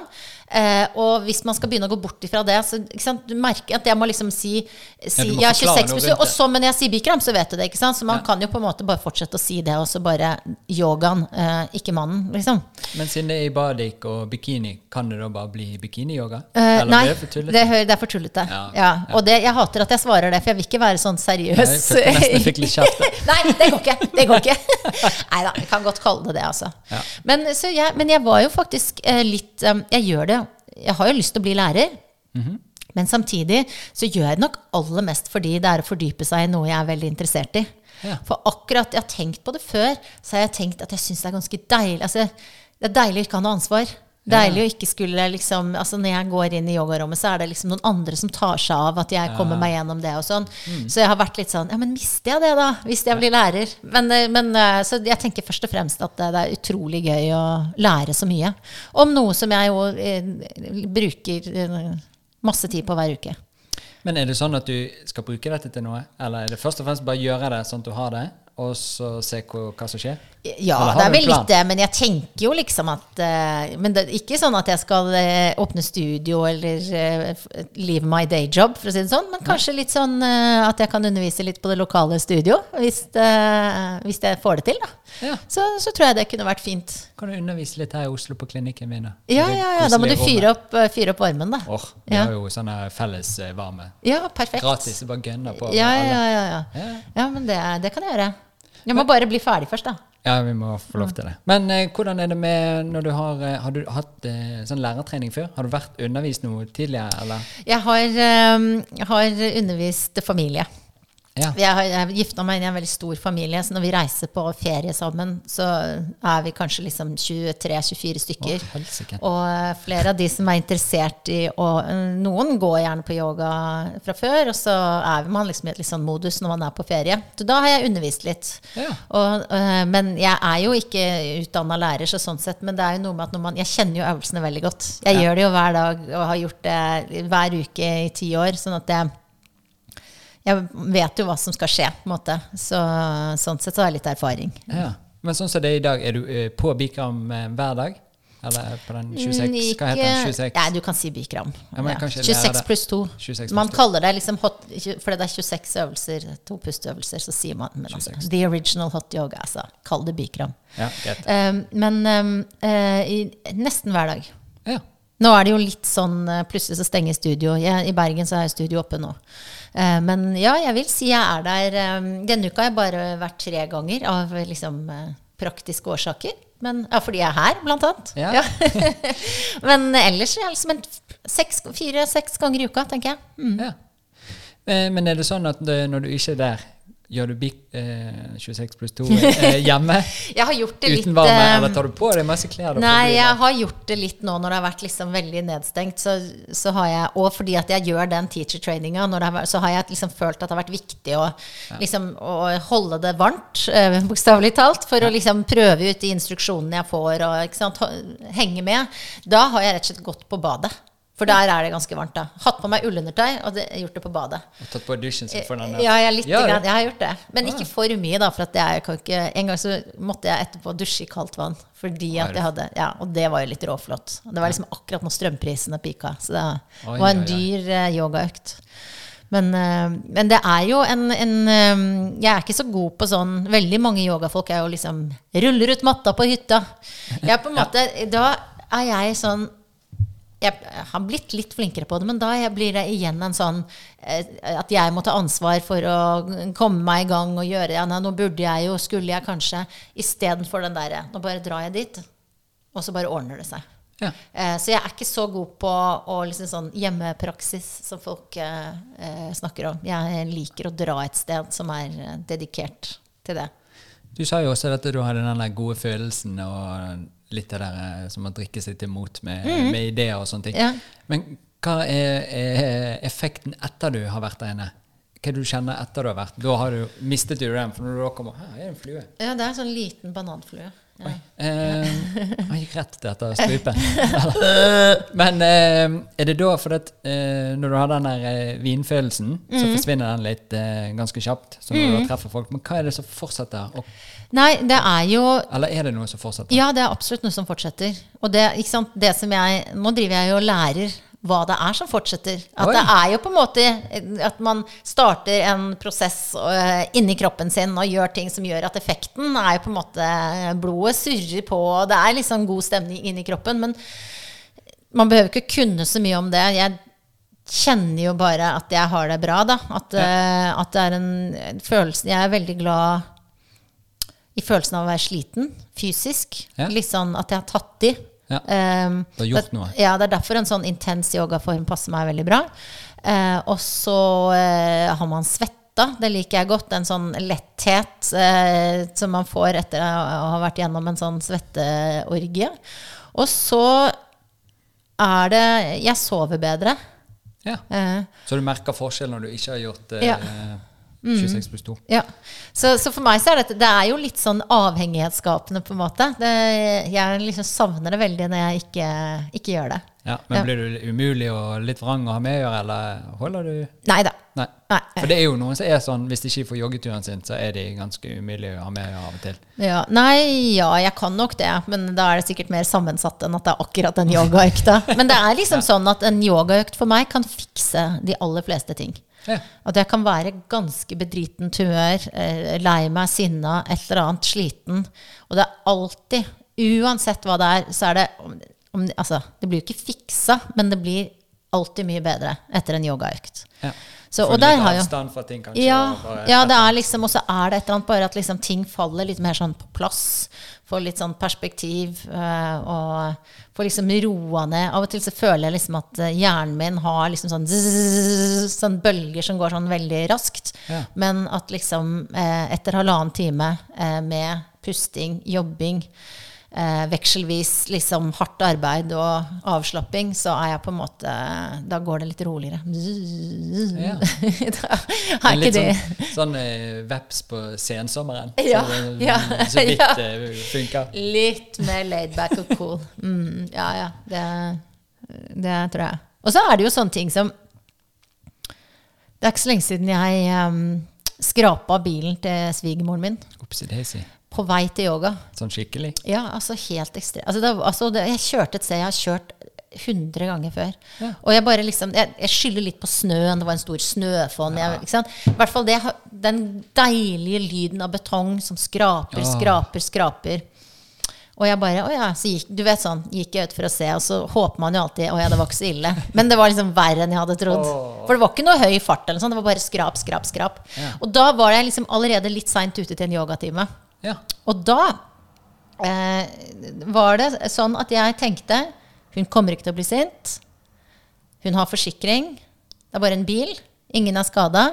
Eh, og hvis man skal begynne å gå bort ifra det, så du merker at jeg må liksom si, si ja, må ja, 26 pluss, og så, Men jeg sier bikram, så vet du det. ikke sant? Så man Ja. kan jo på en måte bare fortsette å si det, og så bare yogaen, eh, ikke mannen, liksom. Men siden det er i badik og bikini, kan det da bare bli bikiniyoga? Eh, nei, det det, er for tullete. Ja, Ja. Og det, jeg hater at jeg svarer det, for jeg vil ikke være sånn seriøs. Jeg følte nesten fikk litt kjeft. Nei, det går ikke. Det går ikke. Nei da, jeg kan godt kalle det det, altså. Ja. Men, så jeg, men jeg var jo faktisk eh, litt eh, Jeg gjør det. Jeg har jo lyst til å bli lærer. Mhm. Men samtidig så gjør jeg det nok aller mest fordi det er å fordype seg i noe jeg er veldig interessert i. Ja. For akkurat, jeg har tenkt på det før, så har jeg tenkt at jeg syns det er ganske deilig. Altså, det er deilig å ikke ha noe ansvar. Deilig å ikke skulle liksom altså Når jeg går inn i yogarommet, så er det liksom noen andre som tar seg av at jeg kommer meg gjennom det og sånn. Mm. Så jeg har vært litt sånn Ja, men mister jeg det, da? Hvis jeg blir lærer? Men, eh, men eh, så jeg tenker først og fremst at det det er utrolig gøy å lære så mye. Om noe som jeg jo eh, bruker eh, masse tid på hver uke. Men er det sånn at du skal bruke dette til noe? Eller er det først og fremst bare gjøre det sånn at du har det, og så se hva, hva som skjer? Ja, det er vel litt det, men jeg tenker jo liksom at uh, Men det er ikke sånn at jeg skal uh, åpne studio eller uh, leave my day job, for å si det sånn. Men kanskje litt sånn at jeg kan undervise litt på det lokale studio, hvis, hvis jeg får det til, da. Ja. Så, så tror jeg det kunne vært fint. Kan du undervise litt her i Oslo på klinikken min? da? Ja, ja, ja. Da må du fyre opp, eh, fyre opp varmen, da. Åh, vi Ja. har jo sånne felles eh. Ja, perfekt. Gratis. Bare gønner på. Ja, ja. ja. Ja. ja men det, det kan jeg gjøre. Jeg må bare bli ferdig først, da. Ja, vi må få lov til det. Men eh, hvordan er det med når du har eh, Har du hatt eh, sånn lærertrening før? Har du vært undervist noe tidligere, eller? Jeg har, um, har undervist familie. Ja. Jeg har jeg gifta meg inn i en veldig stor familie, så når vi reiser på ferie sammen, så er vi kanskje liksom 23-24 stykker. Å, og eh, flere av de som er interessert i å Noen går gjerne på yoga fra før, og så er man liksom i et litt sånn modus når man er på ferie. Så da har jeg undervist litt. Ja. Og, øh, men jeg er jo ikke utdanna lærer, så sånn sett, men det er jo noe med at når man, jeg kjenner jo øvelsene veldig godt. Jeg Ja. gjør det jo hver dag og har gjort det hver uke i ti år. sånn at jeg jeg vet jo hva som skal skje, på en måte. Så, sånn sett så har jeg litt erfaring. Ja. Men sånn som det er i dag, er du eh, på Bikram eh, hver dag? Eller på den 26? Hva heter den? 26? Nei, du kan si Bikram. Ja, men kanskje 26 pluss 2. 26 pluss Man kaller det liksom hot Fordi det er 26 øvelser, to pusteøvelser, så sier man men altså, The original hot yoga. Altså, kall det Bikram. Ja. Um, men um, uh, i, nesten hver dag. Ja. Nå er det jo litt sånn Plutselig så stenger studio. Jeg, I Bergen så er studio oppe nå. Eh, men ja, jeg vil si jeg er der um, Denne uka har jeg bare vært tre ganger av liksom eh, praktiske årsaker. Men, ja, fordi jeg er her, blant annet. Ja. men ellers er jeg liksom fire-seks ganger i uka, tenker jeg. Mm. ja. Eh, Men er det sånn at når du ikke er der, gjør du bik, eh, 26 pluss 2 eh, hjemme? Jeg har gjort det litt Uten varme? eh, Eller tar du på deg masse klær? Nei, jeg har gjort det litt nå når det har vært liksom veldig nedstengt. Så, så har jeg, og fordi at jeg gjør den teacher traininga, når det har vært- så har jeg liksom følt at det har vært viktig å, liksom, å holde det varmt, eh, bokstavelig talt, for å liksom prøve ut de instruksjonene jeg får, og sant, henge med. Da har jeg rett og slett gått på badet. For der er det ganske varmt. da. Hatt på meg ullundertøy og det, gjort det på badet. Og tatt på dusjen sin for den. Ja, jeg, litt, ja, grann, jeg har gjort det. Men Ah. ikke for mye, da. For jeg kan ikke, en gang så måtte jeg etterpå dusje i kaldt vann. Fordi at jeg hadde, ja, Og det var jo litt råflott. Det var liksom akkurat når strømprisene pika. Så det var en dyr eh, yogaøkt. Men, eh, men det er jo en, en eh, Jeg er ikke så god på sånn Veldig mange yogafolk er jo liksom Ruller ut matta på hytta. Jeg er på en måte Da er jeg sånn jeg har blitt litt flinkere på det, men da blir det igjen en sånn eh, at jeg må ta ansvar for å komme meg i gang og gjøre ja, nei, Nå burde jeg jo, skulle jeg kanskje Istedenfor den derre Nå bare drar jeg dit, og så bare ordner det seg. Ja. Eh, så jeg er ikke så god på å liksom sånn hjemmepraksis som folk eh, snakker om. Jeg liker å dra et sted som er dedikert til det. Du sa jo også at du hadde den gode følelsen og litt det der eh, som å drikke seg til mot med, med ideer og sånne ting. Ja. Men hva er, er effekten etter du har vært der inne? Hva er det du kjenner etter du har vært? Da har du mistet du den, for når du da kommer Her er det en flue. Ja, det er en sånn liten bananflue. Ja. Eh, han gikk rett etter strupen. Men eh, er det da for at eh, når du har den der eh, vinfølelsen, så forsvinner den litt eh, ganske kjapt? Så når du da treffer folk, Men hva er det som fortsetter? Og, Nei, det er jo eller er det noe som fortsetter? Ja, det er absolutt noe som fortsetter. Og det, ikke sant, det som jeg Nå driver jeg jo og lærer hva det er som fortsetter. At Oi. det er jo på en måte at man starter en prosess øh, inni kroppen sin og gjør ting som gjør at effekten er jo på en måte Blodet surrer på, og det er liksom god stemning inni kroppen. Men man behøver ikke kunne så mye om det. Jeg kjenner jo bare at jeg har det bra, da. At, ja. at det er en en følelse Jeg er veldig glad i følelsen av å være sliten fysisk. Ja. Litt sånn at jeg har tatt i. Ja. Um, Du har gjort det, noe. Ja, det er derfor en sånn intens yogaform passer meg veldig bra. Uh, og så uh, har man svetta. Det liker jeg godt. En sånn letthet uh, som man får etter å ha vært gjennom en sånn svetteorgie. Og så er det Jeg sover bedre. Ja. Så du merker forskjell når du ikke har gjort det? Ja. 26 pluss 2? Ja. Så, så for meg så er dette Det er jo litt sånn avhengighetsskapende, på en måte. Det, jeg liksom savner det veldig når jeg ikke, ikke gjør det. Ja, men Ja. blir du umulig og litt vrang å ha med å gjøre, eller holder du Nei da. Nei. Nei. For det er jo noen som er sånn, hvis de ikke får joggeturen sin, så er de ganske umulige å ha med å gjøre av og til. Ja, nei, ja, jeg kan nok det, men da er det sikkert mer sammensatt enn at det er akkurat den yogaøkta. Men det er liksom sånn at en yogaøkt for meg kan fikse de aller fleste ting. Ja. At jeg kan være ganske bedritent humør, eh, lei meg, sinna, et eller annet, sliten. Og det er alltid, uansett hva det er, så er det om, Altså, det blir jo ikke fiksa, men det blir alltid mye bedre etter en yogaøkt. Ja. Så, og der har jo fra ting, kanskje. ja, og bare ja, det er liksom, og så er det et eller annet bare at liksom ting faller litt mer sånn på plass. Får litt sånn perspektiv. Øh, og får liksom roa ned. Av og til så føler jeg liksom at eh, hjernen min har liksom sånn zzz, sånn bølger som går sånn veldig raskt. Ja. Men at liksom eh, etter halvannen time eh, med pusting, jobbing, eh, vekselvis liksom hardt arbeid og avslapping, så er jeg på en måte Da går det litt roligere. Ja. da er ikke litt sånn, sånn eh, veps på sensommeren. Ja, så, det- ja, så vidt ja. det funker. Litt mer laid back og cool. Mm, ja, ja. Det, det tror jeg. Og så er det jo sånne ting som Det er ikke så lenge siden jeg um, skrapa bilen til svigermoren min Opsi daisy. På vei til yoga. Sånn skikkelig. Ja, altså helt ekstremt. Altså, det, altså, det, jeg kjørte et sted jeg har kjørt 100 ganger før. Ja. Og jeg bare liksom Jeg, jeg skylder litt på snøen. Det var en stor snøfonn. Ja. I hvert fall det, den deilige lyden av betong som skraper, Ja. skraper, skraper. Og jeg bare, å ja, så gikk, du vet sånn, gikk jeg ut for å se, og så håper man jo alltid å ja, det var ikke så ille. Men det var liksom verre enn jeg hadde trodd. Oh. For det var ikke noe høy fart, eller sånn, det var bare skrap, skrap, skrap. Og da var jeg liksom allerede litt seint ute til en yogatime. Ja. Og da eh, var det sånn at jeg tenkte hun kommer ikke til å bli sint. Hun har forsikring. Det er bare en bil. Ingen er skada.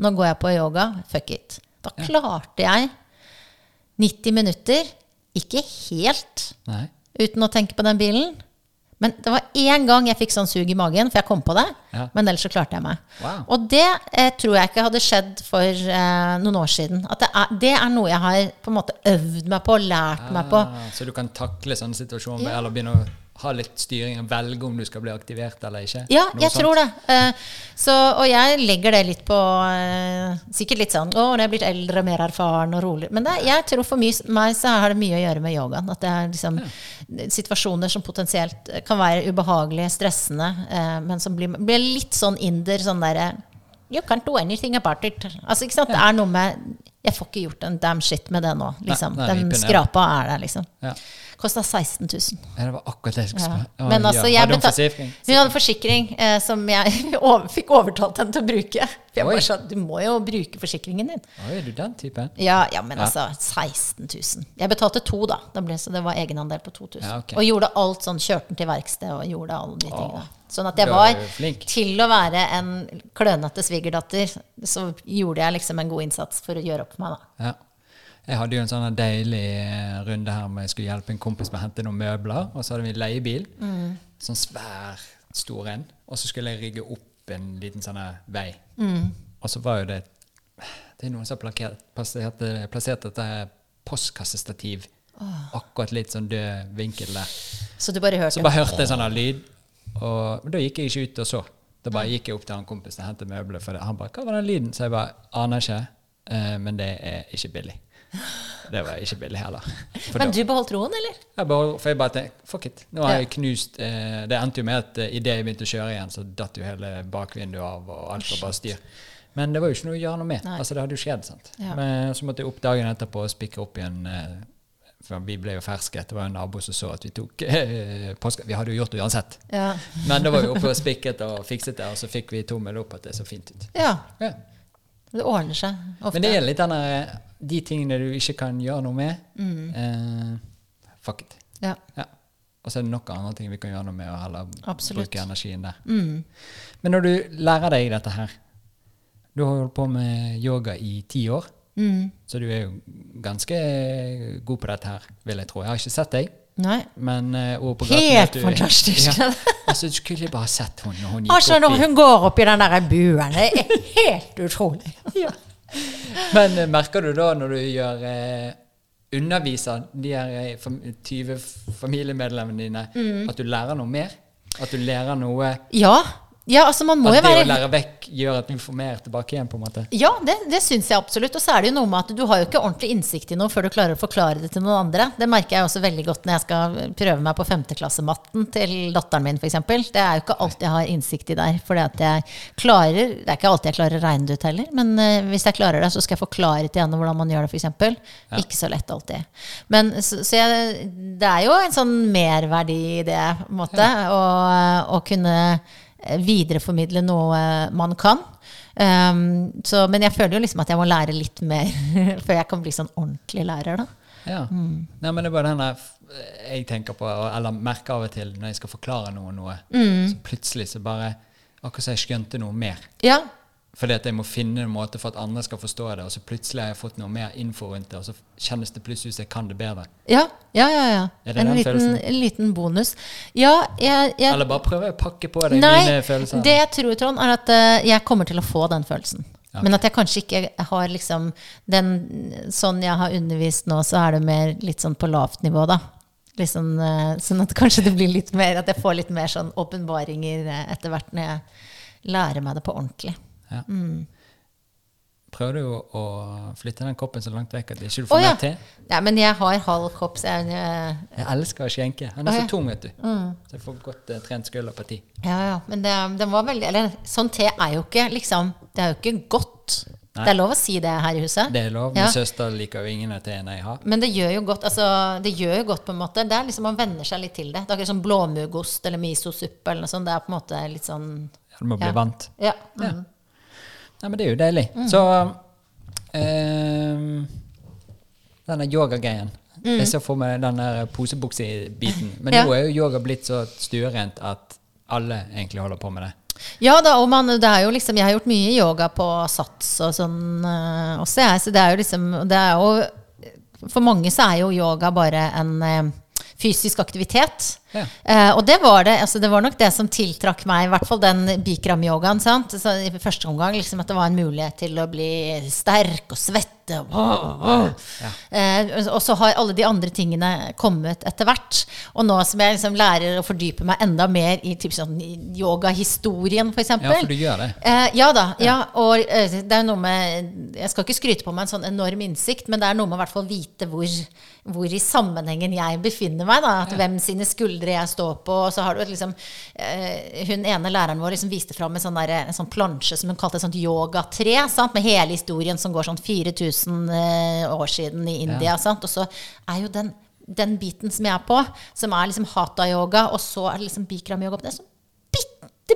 Nå går jeg på yoga. Fuck it. Da klarte jeg 90 minutter, ikke helt Nei. uten å tenke på den bilen. Men det var én gang jeg fikk sånn sug i magen, for jeg kom på det. Ja. Men ellers så klarte jeg meg. Wow. Og det eh, tror jeg ikke hadde skjedd for eh, noen år siden. At det er, det er noe jeg har på en måte øvd meg på, lært meg på. Ah, så du kan takle sånne situasjoner Ja. eller begynne å ha litt styring og velge om du skal bli aktivert eller ikke? Ja, Noe jeg sånt? tror det. Eh, så, og jeg legger det litt på eh, Sikkert litt sånn Å, når jeg er blitt eldre, mer erfaren og rolig. Men det, jeg tror for meg så har det mye å gjøre med yogaen. At det er liksom situasjoner som potensielt kan være ubehagelige, stressende, eh, men som blir, blir litt sånn inder. Sånn derre You can't do anything about it. Altså, ikke sant? Det er noe med Jeg får ikke gjort en damn shit med det nå. Liksom. nei, Den ripen er- skrapa er der, liksom. Ja. Kosta 16 000. Ja, det var akkurat det jeg skulle spørre. Men altså, jeg betal- Hun hadde forsikring eh, som jeg over, fikk overtalt henne til å bruke. For jeg Oi. bare sa, Du må jo bruke forsikringen din. Oi, er du den typen? Ja, ja men altså 16 000. Jeg betalte to, da. Det ble, så det var egenandel på 2000. Ja, ok. Og gjorde alt sånn, kjørte den til verksted og gjorde alle de tingene. Sånn at jeg var, til å være en klønete svigerdatter, så gjorde jeg liksom en god innsats for å gjøre opp for meg, da. Ja. Jeg hadde jo en sånn deilig eh, runde her med jeg skulle hjelpe en kompis med å hente noen møbler. Og så hadde vi leiebil. Mm. Sånn svær, stor en. Og så skulle jeg rigge opp en liten sånn vei. Mm. Og så var jo det Det er noen som har plassert, plassert, dette postkassestativ akkurat litt sånn død vinkel der. Så du bare hørte Så bare hørte jeg sånn lyd. Og da gikk jeg ikke ut og så. Da bare gikk jeg opp til han kompisen og hentet møbler. For det. Han bare 'Hva var den lyden?' Så jeg bare 'Aner ikke, eh, men det er ikke billig'. Det var ikke billig heller. For Men du beholdt roen, eller? jeg bare, for jeg bare tenkte fuck it. Nå har Ja. jeg knust eh, Det endte jo med at eh, idet jeg begynte å kjøre igjen, så datt jo hele bakvinduet av, og alt var bare styr. Men det var jo ikke noe å gjøre noe med. Nei. Altså Det hadde jo skjedd. sant? Ja. Men så måtte jeg opp dagen etterpå og spikke opp igjen. Eh, for vi ble jo ferske. Det var en nabo som så at vi tok eh, påske. Vi hadde jo gjort det uansett. Ja. Men da var vi oppe og spikket og fikset det, og så fikk vi tommel opp at det så fint ut. ja. Det ordner seg ofte. Men det er litt den der, de tingene du ikke kan gjøre noe med. Mm. Eh, fuck it. ja. Ja. Og så er det nok andre ting vi kan gjøre noe med, og heller Absolutt. bruke energien der. Mm. Men når du lærer deg dette her Du har holdt på med yoga i ti år, Mm. så du er jo ganske god på dette her, vil jeg tro. Jeg har ikke sett deg, Nei. men uh, ord på Helt du- fantastisk. Ja. Altså, du skulle bare sett henne når hun gikk Altså, når hun går opp i den der buen, det er helt utrolig. Men eh, merker du da når du gjør eh, underviser de her eh, 20 familiemedlemmene dine, Mm. at du lærer noe mer? At du lærer noe Ja. Ja, altså man må At jo det å lære vekk gjør at du får mer tilbake igjen? på en måte? Ja, det, det syns jeg absolutt. Og så er det jo noe med at du har jo ikke ordentlig innsikt i noe før du klarer å forklare det til noen andre. Det merker jeg også veldig godt når jeg skal prøve meg på femteklassematten til datteren min, f.eks. Det er jo ikke alt jeg har innsikt i der. For Det er ikke alltid jeg klarer å regne det ut heller, men uh, hvis jeg klarer det, så skal jeg forklare til henne hvordan man gjør det, f.eks. Ikke så lett alltid. Men så, så jeg, det er jo en sånn merverdi i det, på en måte. Å, å kunne videreformidle noe man kan. Um, så, men jeg føler jo liksom at jeg må lære litt mer før jeg kan bli sånn ordentlig lærer, da. Ja. Mm. Nei, men det er bare den der jeg tenker på, eller merker av og til når jeg skal forklare noen noe. Mm. Så plutselig så bare Akkurat som jeg skjønte noe mer. Ja, Fordi at jeg må finne en måte for at andre skal forstå det, og så plutselig har jeg fått noe mer info rundt det, og så kjennes det plutselig ut som jeg kan det bedre. ja, ja. ja, ja. Er det En den liten, følelsen? en liten bonus. Ja, jeg, jeg Eller bare prøver jeg å pakke på deg Nei, mine følelser. det jeg tror, Trond, er at uh, jeg kommer til å få den følelsen. Okay. Men at jeg kanskje ikke har liksom den Sånn jeg har undervist nå, så er det mer litt sånn på lavt nivå, da. Liksom sånn, eh, sånn at kanskje det blir litt mer At jeg får litt mer sånn åpenbaringer eh, etter hvert når jeg lærer meg det på ordentlig. Ja. Mm. Prøver du å, å flytte den koppen så langt vekk at du ikke får ja. mer te? ja. Men jeg har halv kopp, så jeg uh, Jeg elsker å skjenke. Han er. Mm. så tung, vet du. Så jeg får godt uh, trent skulder på ti. Ja, ja. Men det, det, var veldig Eller sånn te er jo ikke liksom Det er jo ikke godt. Nei. Det er lov å si det her i huset. Det er lov. Ja. Min søster liker jo ingen av teene jeg har. Men det gjør jo godt altså, Det gjør jo godt på en måte. Det er liksom Man venner seg litt til det. Det er ikke sånn blåmuggost eller misosuppe eller noe sånt. Det er på en måte litt sånn Ja, Du må bli Ja. vant. Ja. Ja. Nei, men det er jo deilig. Mm. Så ehm, denne yogagreien Mm. Jeg ser for meg den der posebukse-biten. Men Ja. nå er jo yoga blitt så stuerent at alle egentlig holder på med det. Ja da, og man, det er jo liksom Jeg har gjort mye yoga på sats og sånn eh, også, jeg. Så det er jo liksom det er jo, For mange så er jo yoga bare en eh, fysisk aktivitet. Ja. Eh, og det var det altså det var nok det som tiltrakk meg, i hvert fall den bikram-yogaen. sant? Så I første omgang liksom at det var en mulighet til å bli sterk og svette. og- Eh, og så har alle de andre tingene kommet etter hvert. Og nå som jeg liksom lærer å fordype meg enda mer i typ sånn yogahistorien, f.eks. Ja, for du gjør det. Eh, ja da. ja, Og eh, det er noe med Jeg skal ikke skryte på meg en sånn enorm innsikt, men det er noe med å hvert fall vite hvor, hvor i sammenhengen jeg befinner meg. da, at Hvem sine skuldre jeg står på. og så har du et liksom, eh, Hun ene læreren vår liksom viste fram en sånn, der, en sånn plansje som hun kalte et sånt yogatre, sant, med hele historien som går sånn 4000 eh, år siden i India. Sant? Og så er jo den den biten som jeg er på, som er liksom hatha-yoga, og så er det liksom bikram-yoga. Det er sånn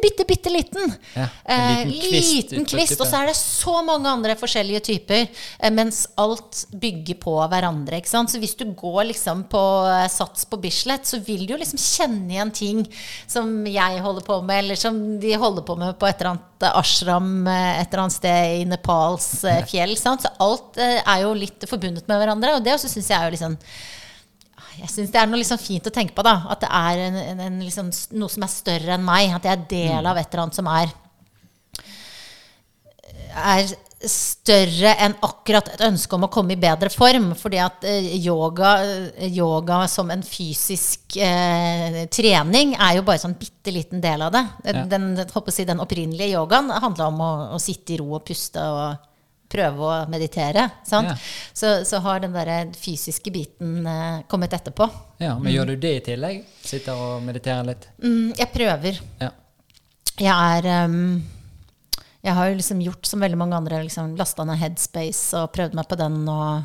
bitte, bitte, bitte liten. Ja, en Eh, kvist liten kvist. Og så er det så mange andre forskjellige typer, eh, mens alt bygger på hverandre. ikke sant? Så hvis du går liksom på eh, sats på Bislett, så vil du jo liksom kjenne igjen ting som jeg holder på med, eller som de holder på med på et eller annet eh, ashram eh, et eller annet sted i Nepals eh, fjell. sant? Så alt eh, er jo litt forbundet med hverandre, og det også syns jeg er jo liksom jeg syns det er noe liksom fint å tenke på. da, At det er en, en, en liksom, noe som er større enn meg. At jeg er del av et eller annet som er er større enn akkurat et ønske om å komme i bedre form. Fordi at eh, yoga, eh, yoga som en fysisk eh, trening er jo bare sånn bitte liten del av det. Ja. Den, den, håper å si, den opprinnelige yogaen handla om å, å sitte i ro og puste og prøve å meditere. Sant? Ja. Så, så har den der fysiske biten eh, kommet etterpå. Ja, Men gjør du det i tillegg? Sitter og mediterer litt? Mm, jeg prøver. Ja. Jeg er um, Jeg har jo liksom gjort som veldig mange andre, liksom lasta ned Headspace og prøvd meg på den og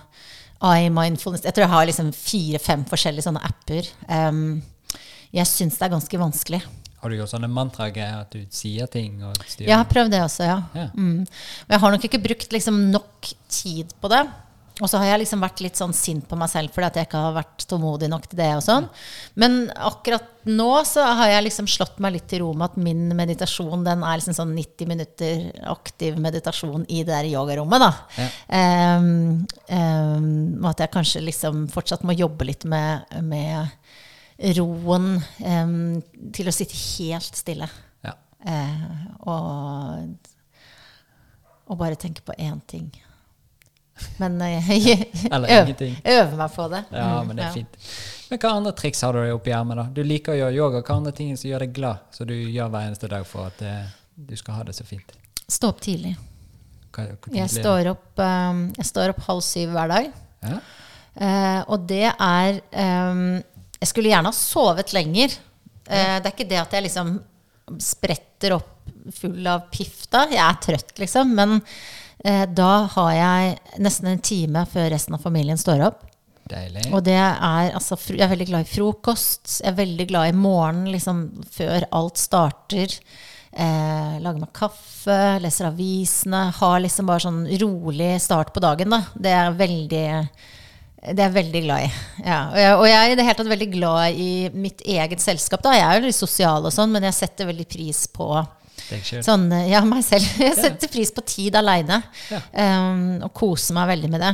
I Mindfulness. Jeg tror jeg har liksom fire-fem forskjellige sånne apper. Um, jeg syns det er ganske vanskelig. Har du gjort sånne mantragreier at du sier ting og styrer? Jeg har prøvd det også, ja. Ja. Mm. Men jeg har nok ikke brukt liksom nok tid på det. Og så har jeg liksom vært litt sånn sint på meg selv fordi at jeg ikke har vært tålmodig nok til det. og sånn. Men akkurat nå så har jeg liksom slått meg litt til ro med at min meditasjon den er liksom sånn 90 minutter aktiv meditasjon i det der yogarommet. da. Ja. Um, um, og at jeg kanskje liksom fortsatt må jobbe litt med, med roen um, til å sitte helt stille. Ja. Uh, og, og bare tenke på én ting. Men uh, jeg øver, øver meg på det. ja, men det er ja. fint. Men hva andre triks har du oppi ermet? da? Du liker å gjøre yoga. Hva andre ting som gjør deg glad, så du gjør hver eneste dag for at uh, du skal ha det så fint? Stå opp tidlig. Hva, Jeg står opp, um, jeg står opp halv syv hver dag. Ja? Eh, og det er eh, Jeg skulle gjerne ha sovet lenger. Eh, det er ikke det at jeg liksom spretter opp full av piff da. Jeg er trøtt, liksom. Men eh, da har jeg nesten en time før resten av familien står opp. Deilig. Og det er altså Jeg er veldig glad i frokost. Jeg er veldig glad i morgenen, liksom før alt starter. Eh, lager meg kaffe, leser avisene. Har liksom bare sånn rolig start på dagen, da. Det er veldig det er jeg veldig glad i. Ja, og, jeg, og jeg er i det hele tatt veldig glad i mitt eget selskap. da. Jeg er jo litt sosial og sånn, men jeg setter veldig pris på Sånn, ja, meg selv. Jeg setter pris på tid aleine. Ja. Um, og koser meg veldig med det.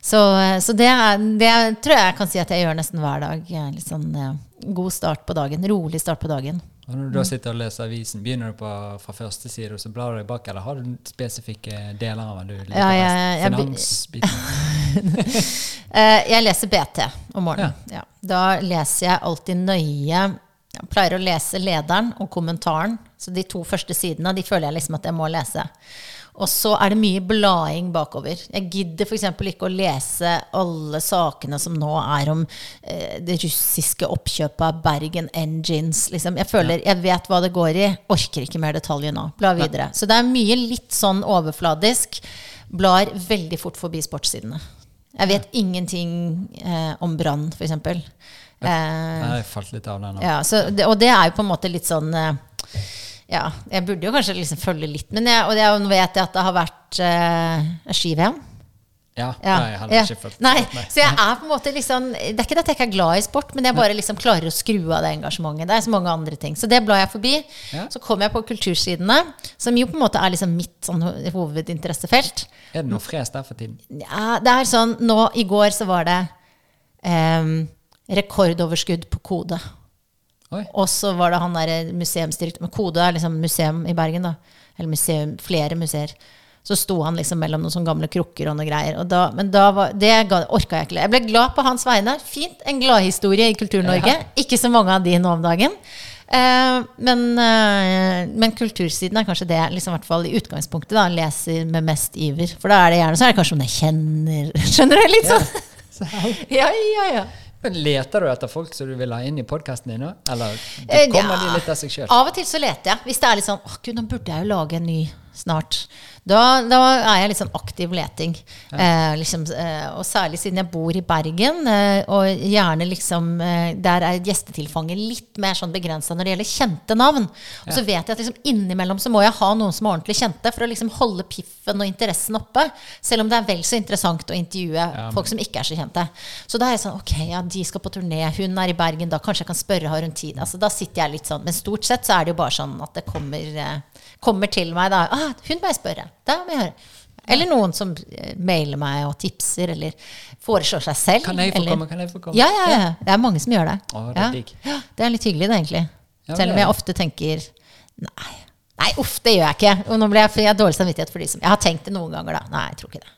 Så, så det, er, det tror jeg jeg kan si at jeg gjør nesten hver dag. Litt sånn eh, god start på dagen. Rolig start på dagen. Og når du da sitter og leser avisen, begynner du på, fra første side, og så blar du deg bak, eller har du spesifikke deler av den du liker Ja, ja, ja, best? Finansbiten? Eh, jeg leser BT om morgenen. Ja. Da leser jeg alltid nøye Jeg pleier å lese lederen og kommentaren. Så de to første sidene de føler jeg liksom at jeg må lese. Og så er det mye blading bakover. Jeg gidder f.eks. ikke å lese alle sakene som nå er om eh, det russiske oppkjøpet av Bergen Engines. Liksom. Jeg føler jeg vet hva det går i. Orker ikke mer detaljer nå. Bla videre. Så det er mye litt sånn overfladisk. Blar veldig fort forbi sportssidene. Jeg vet ingenting eh, om brann, f.eks. Eh, jeg falt litt av den. ja, det, og det er jo på en måte litt sånn eh, Ja, jeg burde jo kanskje liksom følge litt, men jeg, og det, nå vet jeg at det har vært uh, ski-VM. Ja, Ja, nei, jeg har ja. ikke følt Nei, så jeg er på en måte liksom Det er ikke det at jeg ikke er glad i sport, men jeg bare liksom klarer å skru av det engasjementet. Det er så mange andre ting. Så det blar jeg forbi. Ja. Så kommer jeg på kultursidene, som jo på en måte er liksom mitt sånn hovedinteressefelt. Er det noe fres der for tiden? Ja, det er sånn Nå i går så var det um, rekordoverskudd på Kode. Og så var det han der museumsdirektør Men Kode er liksom museum i Bergen, da. Eller museum, flere museer. Så sto han liksom mellom noen sånne gamle krukker og noe greier. Og da, men da var, det orka jeg ikke. Jeg ble glad på hans vegne. Fint. En gladhistorie i Kultur-Norge. Ikke så mange av de nå om dagen. Eh, men, eh, men kultursiden er kanskje det liksom, i hvert fall i utgangspunktet da, leser med mest iver. For da er det gjerne så er det kanskje noen jeg kjenner. Skjønner du? Litt sånn. Ja. Ja, ja, ja. Men Leter du etter folk som du vil ha inn i podkasten din? Eller Eh, kommer ja. de litt av seg sjøl? Av og til så leter jeg. Hvis det er litt sånn Å, gud, nå burde jeg jo lage en ny snart. Da, da er jeg litt sånn aktiv leting. Eh, liksom, eh, og særlig siden jeg bor i Bergen, eh, og gjerne liksom eh, Der er gjestetilfanget litt mer sånn begrensa når det gjelder kjente navn. Og så vet jeg at liksom innimellom så må jeg ha noen som er ordentlig kjente, for å liksom holde piffen og interessen oppe. Selv om det er vel så interessant å intervjue folk som ikke er så kjente. Så da er jeg sånn Ok, ja, de skal på turné, hun er i Bergen, da kanskje jeg kan spørre, har hun tid? Altså, da sitter jeg litt sånn. Men stort sett så er det jo bare sånn at det kommer, eh, kommer til meg da. Ah, hun må jeg spørre. Da må jeg høre. Eller noen som eh, mailer meg og tipser, eller foreslår seg selv. Kan jeg få eller, komme? Kan jeg få komme? Ja, ja, ja. Det er mange som gjør det. Å, det er ja. Det er litt hyggelig, det, egentlig. Selv om jeg ofte tenker Nei. Nei, uff, det gjør jeg ikke. Og nå ble jeg, jeg har dårlig samvittighet for de som Jeg har tenkt det noen ganger, da. Nei, jeg tror ikke det.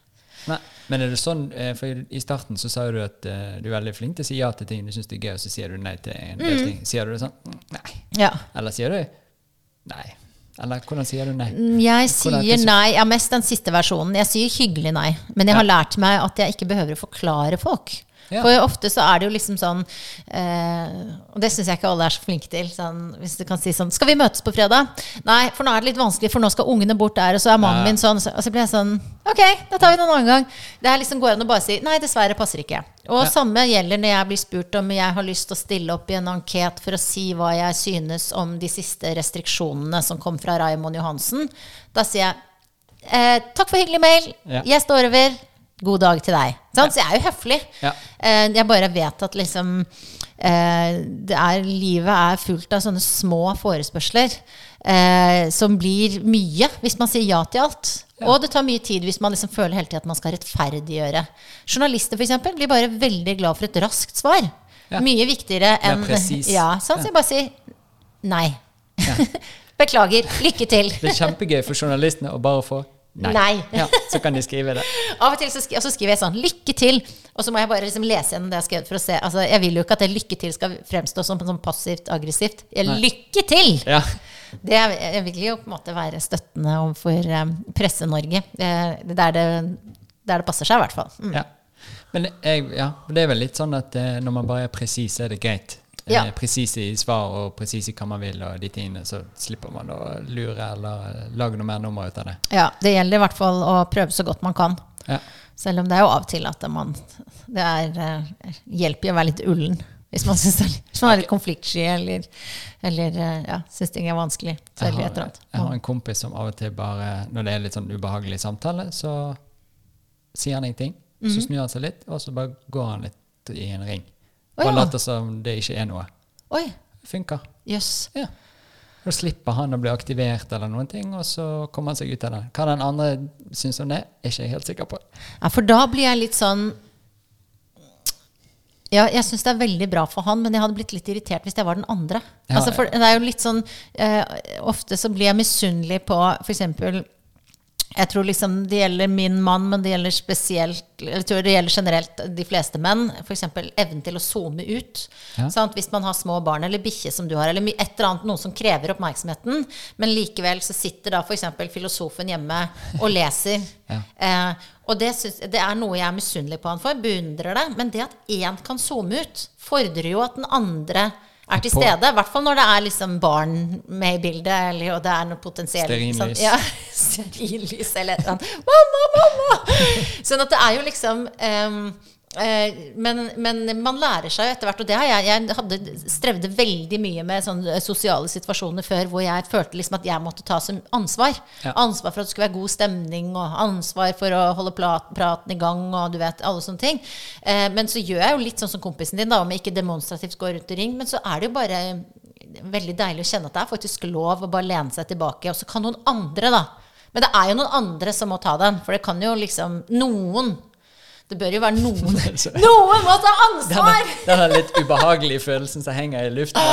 Nei. Men er det sånn, eh, for i- i starten så sa du at eh, du er veldig flink til å si ja til ting du syns er gøy, og så sier du nei til en del Mm. ting. Sier du det sånn? Mm, Nei. Ja. Eller sier du nei? Eller hvordan sier du nei? Jeg sier nei. Ja, mest den siste versjonen. Jeg sier hyggelig nei. Men jeg har lært meg at jeg ikke behøver å forklare folk. Ja. For ofte så er det jo liksom sånn eh, Og det syns jeg ikke alle er så flinke til. Sånn, hvis du kan si sånn Skal vi møtes på fredag? Nei, for nå er det litt vanskelig, for nå skal ungene bort der, og så er mannen min sånn. Så, og så blir jeg sånn Ok, da tar vi det en annen gang. Det er liksom går an å bare si nei, dessverre passer ikke. Og Ja. samme gjelder når jeg blir spurt om jeg har lyst til å stille opp i en anket for å si hva jeg synes om de siste restriksjonene som kom fra Raymond Johansen. Da sier jeg eh, takk for hyggelig mail. Ja. Jeg står over. God dag til deg. Sant? Så jeg er jo høflig. Ja. Eh, jeg bare vet at liksom eh, det er, Livet er fullt av sånne små forespørsler eh, som blir mye hvis man sier ja til alt. Og det tar mye tid hvis man liksom føler hele tiden at man skal rettferdiggjøre. Journalister for eksempel, blir bare veldig glad for et raskt svar. Ja. Mye viktigere enn. Ja, sånn, Ja. så jeg bare sier nei. Beklager. Lykke til. Det er kjempegøy for journalistene å bare få nei. Nei. Ja, så kan de skrive det. Av og til så, skri og så skriver jeg sånn 'lykke til', og så må jeg bare liksom lese gjennom det jeg har skrevet. for å se, altså Jeg vil jo ikke at det 'lykke til' skal fremstå som sånn passivt aggressivt. Jeg, lykke til! Ja. Det er, jeg vil jo på en måte være støttende overfor um, Presse-Norge. Eh, der, det, der det passer seg, i hvert fall. Mm. ja. Men jeg, ja, det er vel litt sånn at eh, når man bare er presis, er det greit. Ja. Eh, presis i svar og presis i hva man vil, og de tingene, så slipper man å lure eller eh, lage noe mer nummer ut av det. Ja, Det gjelder i hvert fall å prøve så godt man kan. Ja. Selv om det er jo av og til at man Det er, eh, hjelper jo å være litt ullen. Hvis man, synes det er, litt- hvis man er litt konfliktsky eller, eller ja, syns ting er vanskelig. Jeg har, jeg har en kompis som av og til bare, når det er litt sånn ubehagelig samtale, så sier han ingenting. Mhm. Så snur han seg litt, og så bare går han litt i en ring. Bare ja. late som det ikke er noe. Oi, Funker. jøss. Ja. Da slipper han å bli aktivert eller noen ting, og så kommer han seg ut av det. Hva den andre syns om det, er ikke jeg helt sikker på. Ja, for da blir jeg litt sånn Ja, jeg syns det er veldig bra for han, men jeg hadde blitt litt irritert hvis jeg var den andre. Ja, altså, for det er jo litt sånn eh, Ofte så blir jeg misunnelig på f.eks. Jeg tror liksom det gjelder min mann, men det gjelder spesielt Jeg tror det gjelder generelt de fleste menn. F.eks. evnen til å zoome ut. Ja. Sant? Hvis man har små barn eller bikkje som du har, eller et eller annet, noe som krever oppmerksomheten, men likevel så sitter da f.eks. filosofen hjemme og leser. Ja. Eh, og det, synes, det er noe jeg er misunnelig på han for. Beundrer det. Men det at én kan zoome ut, fordrer jo at den andre er til stede. I hvert fall når det er liksom barn med i bildet, eller, og det er noe potensielt Stearinlys. sånn- Ja, stearinlys eller et eller annet. Mamma, mamma! Sånn at det er jo liksom eh, men, men man lærer seg etter hvert, og det har jeg Jeg hadde strevde veldig mye med sånne sosiale situasjoner før hvor jeg følte liksom at jeg måtte ta som ansvar. Ja. Ansvar for at det skulle være god stemning, og ansvar for å holde praten i gang, og du vet, alle sånne ting. Eh, men så gjør jeg jo litt sånn som kompisen din, da, om jeg ikke demonstrativt går rundt i ring. Men så er det jo bare veldig deilig å kjenne at det er faktisk lov å bare lene seg tilbake, og så kan noen andre, da. Men det er jo noen andre som må ta den, for det kan jo liksom Noen. Det bør jo være noen. Noen må ta ansvar! Denne, er litt ubehagelige følelsen som henger i lufta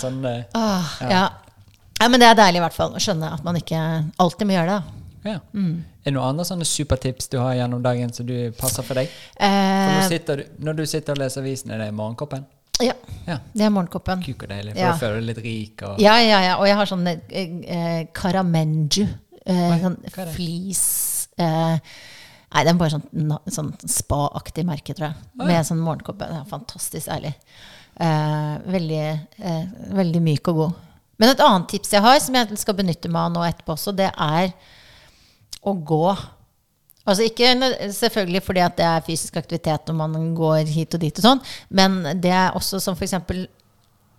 sånn eh, Åh, ja. ja, men det er deilig i hvert fall å skjønne at man ikke alltid må gjøre det. Ja. Mm. Er det noen andre sånne supertips du har gjennom dagen som du passer for deg? Eh, for sitter du, når du sitter og leser avisen, er det i morgenkoppen? ja, Ja. det er morgenkoppen. Kuk og deilig, for Ja. da føler du deg litt rik og Ja, ja, ja. Og jeg har sånn eh, karamenju. Eh, sånn er det? flis eh, Nei, det er bare sånn, sånn spa-aktig merke, tror jeg. Oi. Med sånn morgenkoppe. Det er fantastisk ærlig. Eh, veldig, eh, veldig myk og god. Men et annet tips jeg har, som jeg skal benytte meg av nå etterpå også, det er å gå. Altså ikke selvfølgelig fordi at det er fysisk aktivitet når man går hit og dit og sånn, men det er også som for eksempel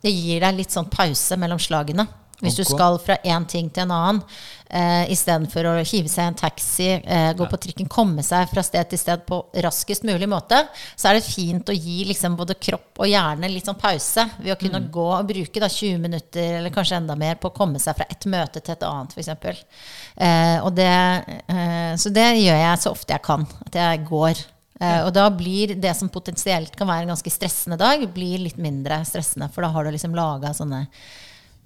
Det gir deg litt sånn pause mellom slagene. Hvis du skal fra én ting til en annen, eh, istedenfor å hive seg i en taxi, eh, gå på trikken, komme seg fra sted til sted på raskest mulig måte, så er det fint å gi liksom både kropp og hjerne litt sånn pause ved å kunne gå og bruke da 20 minutter eller kanskje enda mer på å komme seg fra et møte til et annet, f.eks. Eh, og det, eh, så det gjør jeg så ofte jeg kan. At jeg går. Uh, og da blir det som potensielt kan være en ganske stressende dag, blir litt mindre stressende. For da har du liksom laga sånne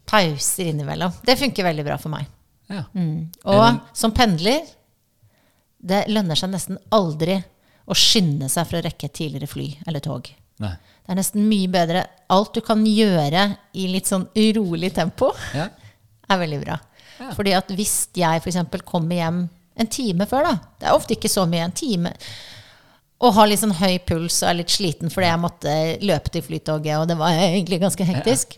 pauser innimellom. Det funker veldig bra for meg. Ja. Og Er det- som pendler, det lønner seg nesten aldri å skynde seg for å rekke et tidligere fly eller tog. Nei. Det er nesten mye bedre. Alt du kan gjøre i litt sånn urolig tempo, Ja. er veldig bra. Ja. Fordi at hvis jeg f.eks. kommer hjem en time før, da Det er ofte ikke så mye, en time. Og har litt sånn høy puls og er litt sliten fordi jeg måtte løpe til flytoget, og det var egentlig ganske hektisk.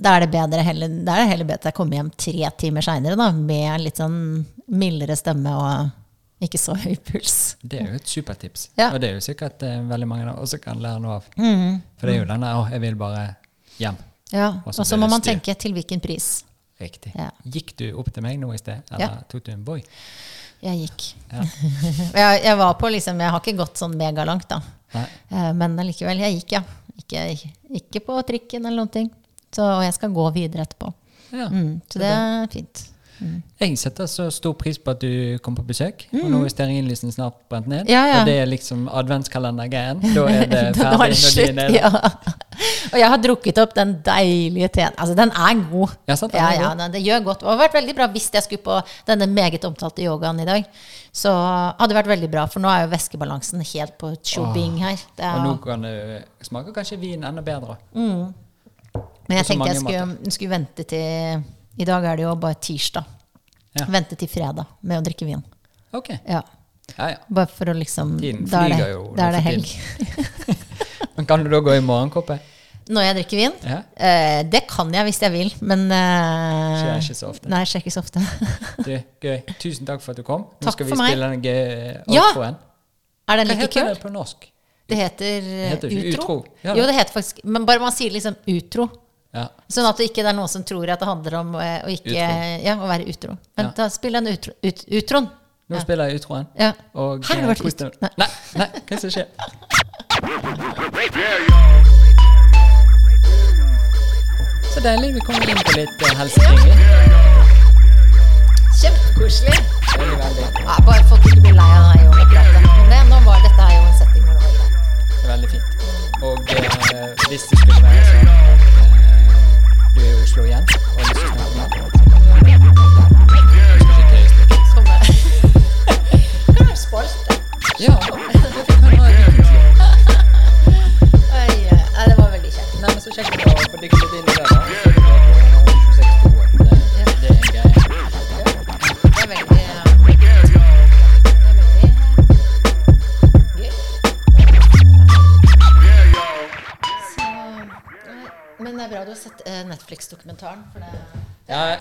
Da er det bedre heller, da er det heller bedre at jeg kommer hjem tre timer seinere med litt sånn mildere stemme og ikke så høy puls. Det er jo et supertips. Ja. Og det er jo sikkert eh, veldig mange av oss kan lære noe av. Mm. For det er jo denne 'å, jeg vil bare hjem'. Ja, Og så må man styr. tenke til hvilken pris. Riktig. Ja. Gikk du opp til meg nå i sted, eller Ja. tok du en boy? Jeg gikk. Ja. jeg, jeg var på liksom Jeg har ikke gått sånn megalangt, da. Nei. Eh, Men allikevel, jeg gikk, ja. Ikke, ikke på trikken eller noen ting. Så, og jeg skal gå videre etterpå. Ja. Mm, så det er fint. Jeg setter så stor pris på at du kom på besøk. Og nå er stearinlysen snart brent ned. Mm. Ja, ja. Og det er liksom adventskalendergreien. Da er det ferdig det når de er nede. ja. Og jeg har drukket opp den deilige teen. Altså, den er god. Ja, sant, den ja, er den- det gjør godt. Og det hadde vært veldig bra hvis jeg skulle på denne meget omtalte yogaen i dag. Så hadde det vært veldig bra, for nå er jo væskebalansen helt på tjobing her. Det Og er, nå kan det smaker kanskje vin enda bedre. Men jeg tenkte jeg skulle, skulle vente til I dag er det jo bare tirsdag. Ja. Vente til fredag med å drikke vin. Ok. Ja. Ja, ja. Bare for å liksom Tiden er flyger jo da er det helg. Men kan du da gå i morgenkåpe? Når jeg drikker vin? Eh, det kan jeg hvis jeg vil, men eh, Skjer ikke så ofte. Nei, skjer ikke så ofte. Du, gøy. Tusen takk for at du kom. Nå Takk skal vi for meg. spille den gøy Ja. outroen. Er den Hva like heter kul? det på norsk? Det heter, det heter utro. utro. Ja. Jo, det heter faktisk Men bare man sier liksom utro. Ja. Sånn at det ikke er noen som tror at det handler om eh, å, ikke, ja, å være utro. Men da spiller en utro, ut, utroen. Nå spiller jeg utroen. Ja. Og Her har eh, vært utro. Nei. Nei, nei, hva er det som skjer? Så deilig. Vi kommer inn på litt uh, helseting. vi. Kjempekoselig. Veldig, veldig. Ja, bare folk ikke blir lei av deg det, nå var dette her jo en setting hvor det var greit. Veldig fint. Og eh, hvis det skulle være sånn eh, du er i Oslo igjen og har lyst til å snakke med. Ja, oi, det var veldig kjekt. Nei, men så kjekt å få dykket litt inn i det, da. Men det er bra du har sett eh, Netflix-dokumentaren. For det Ja,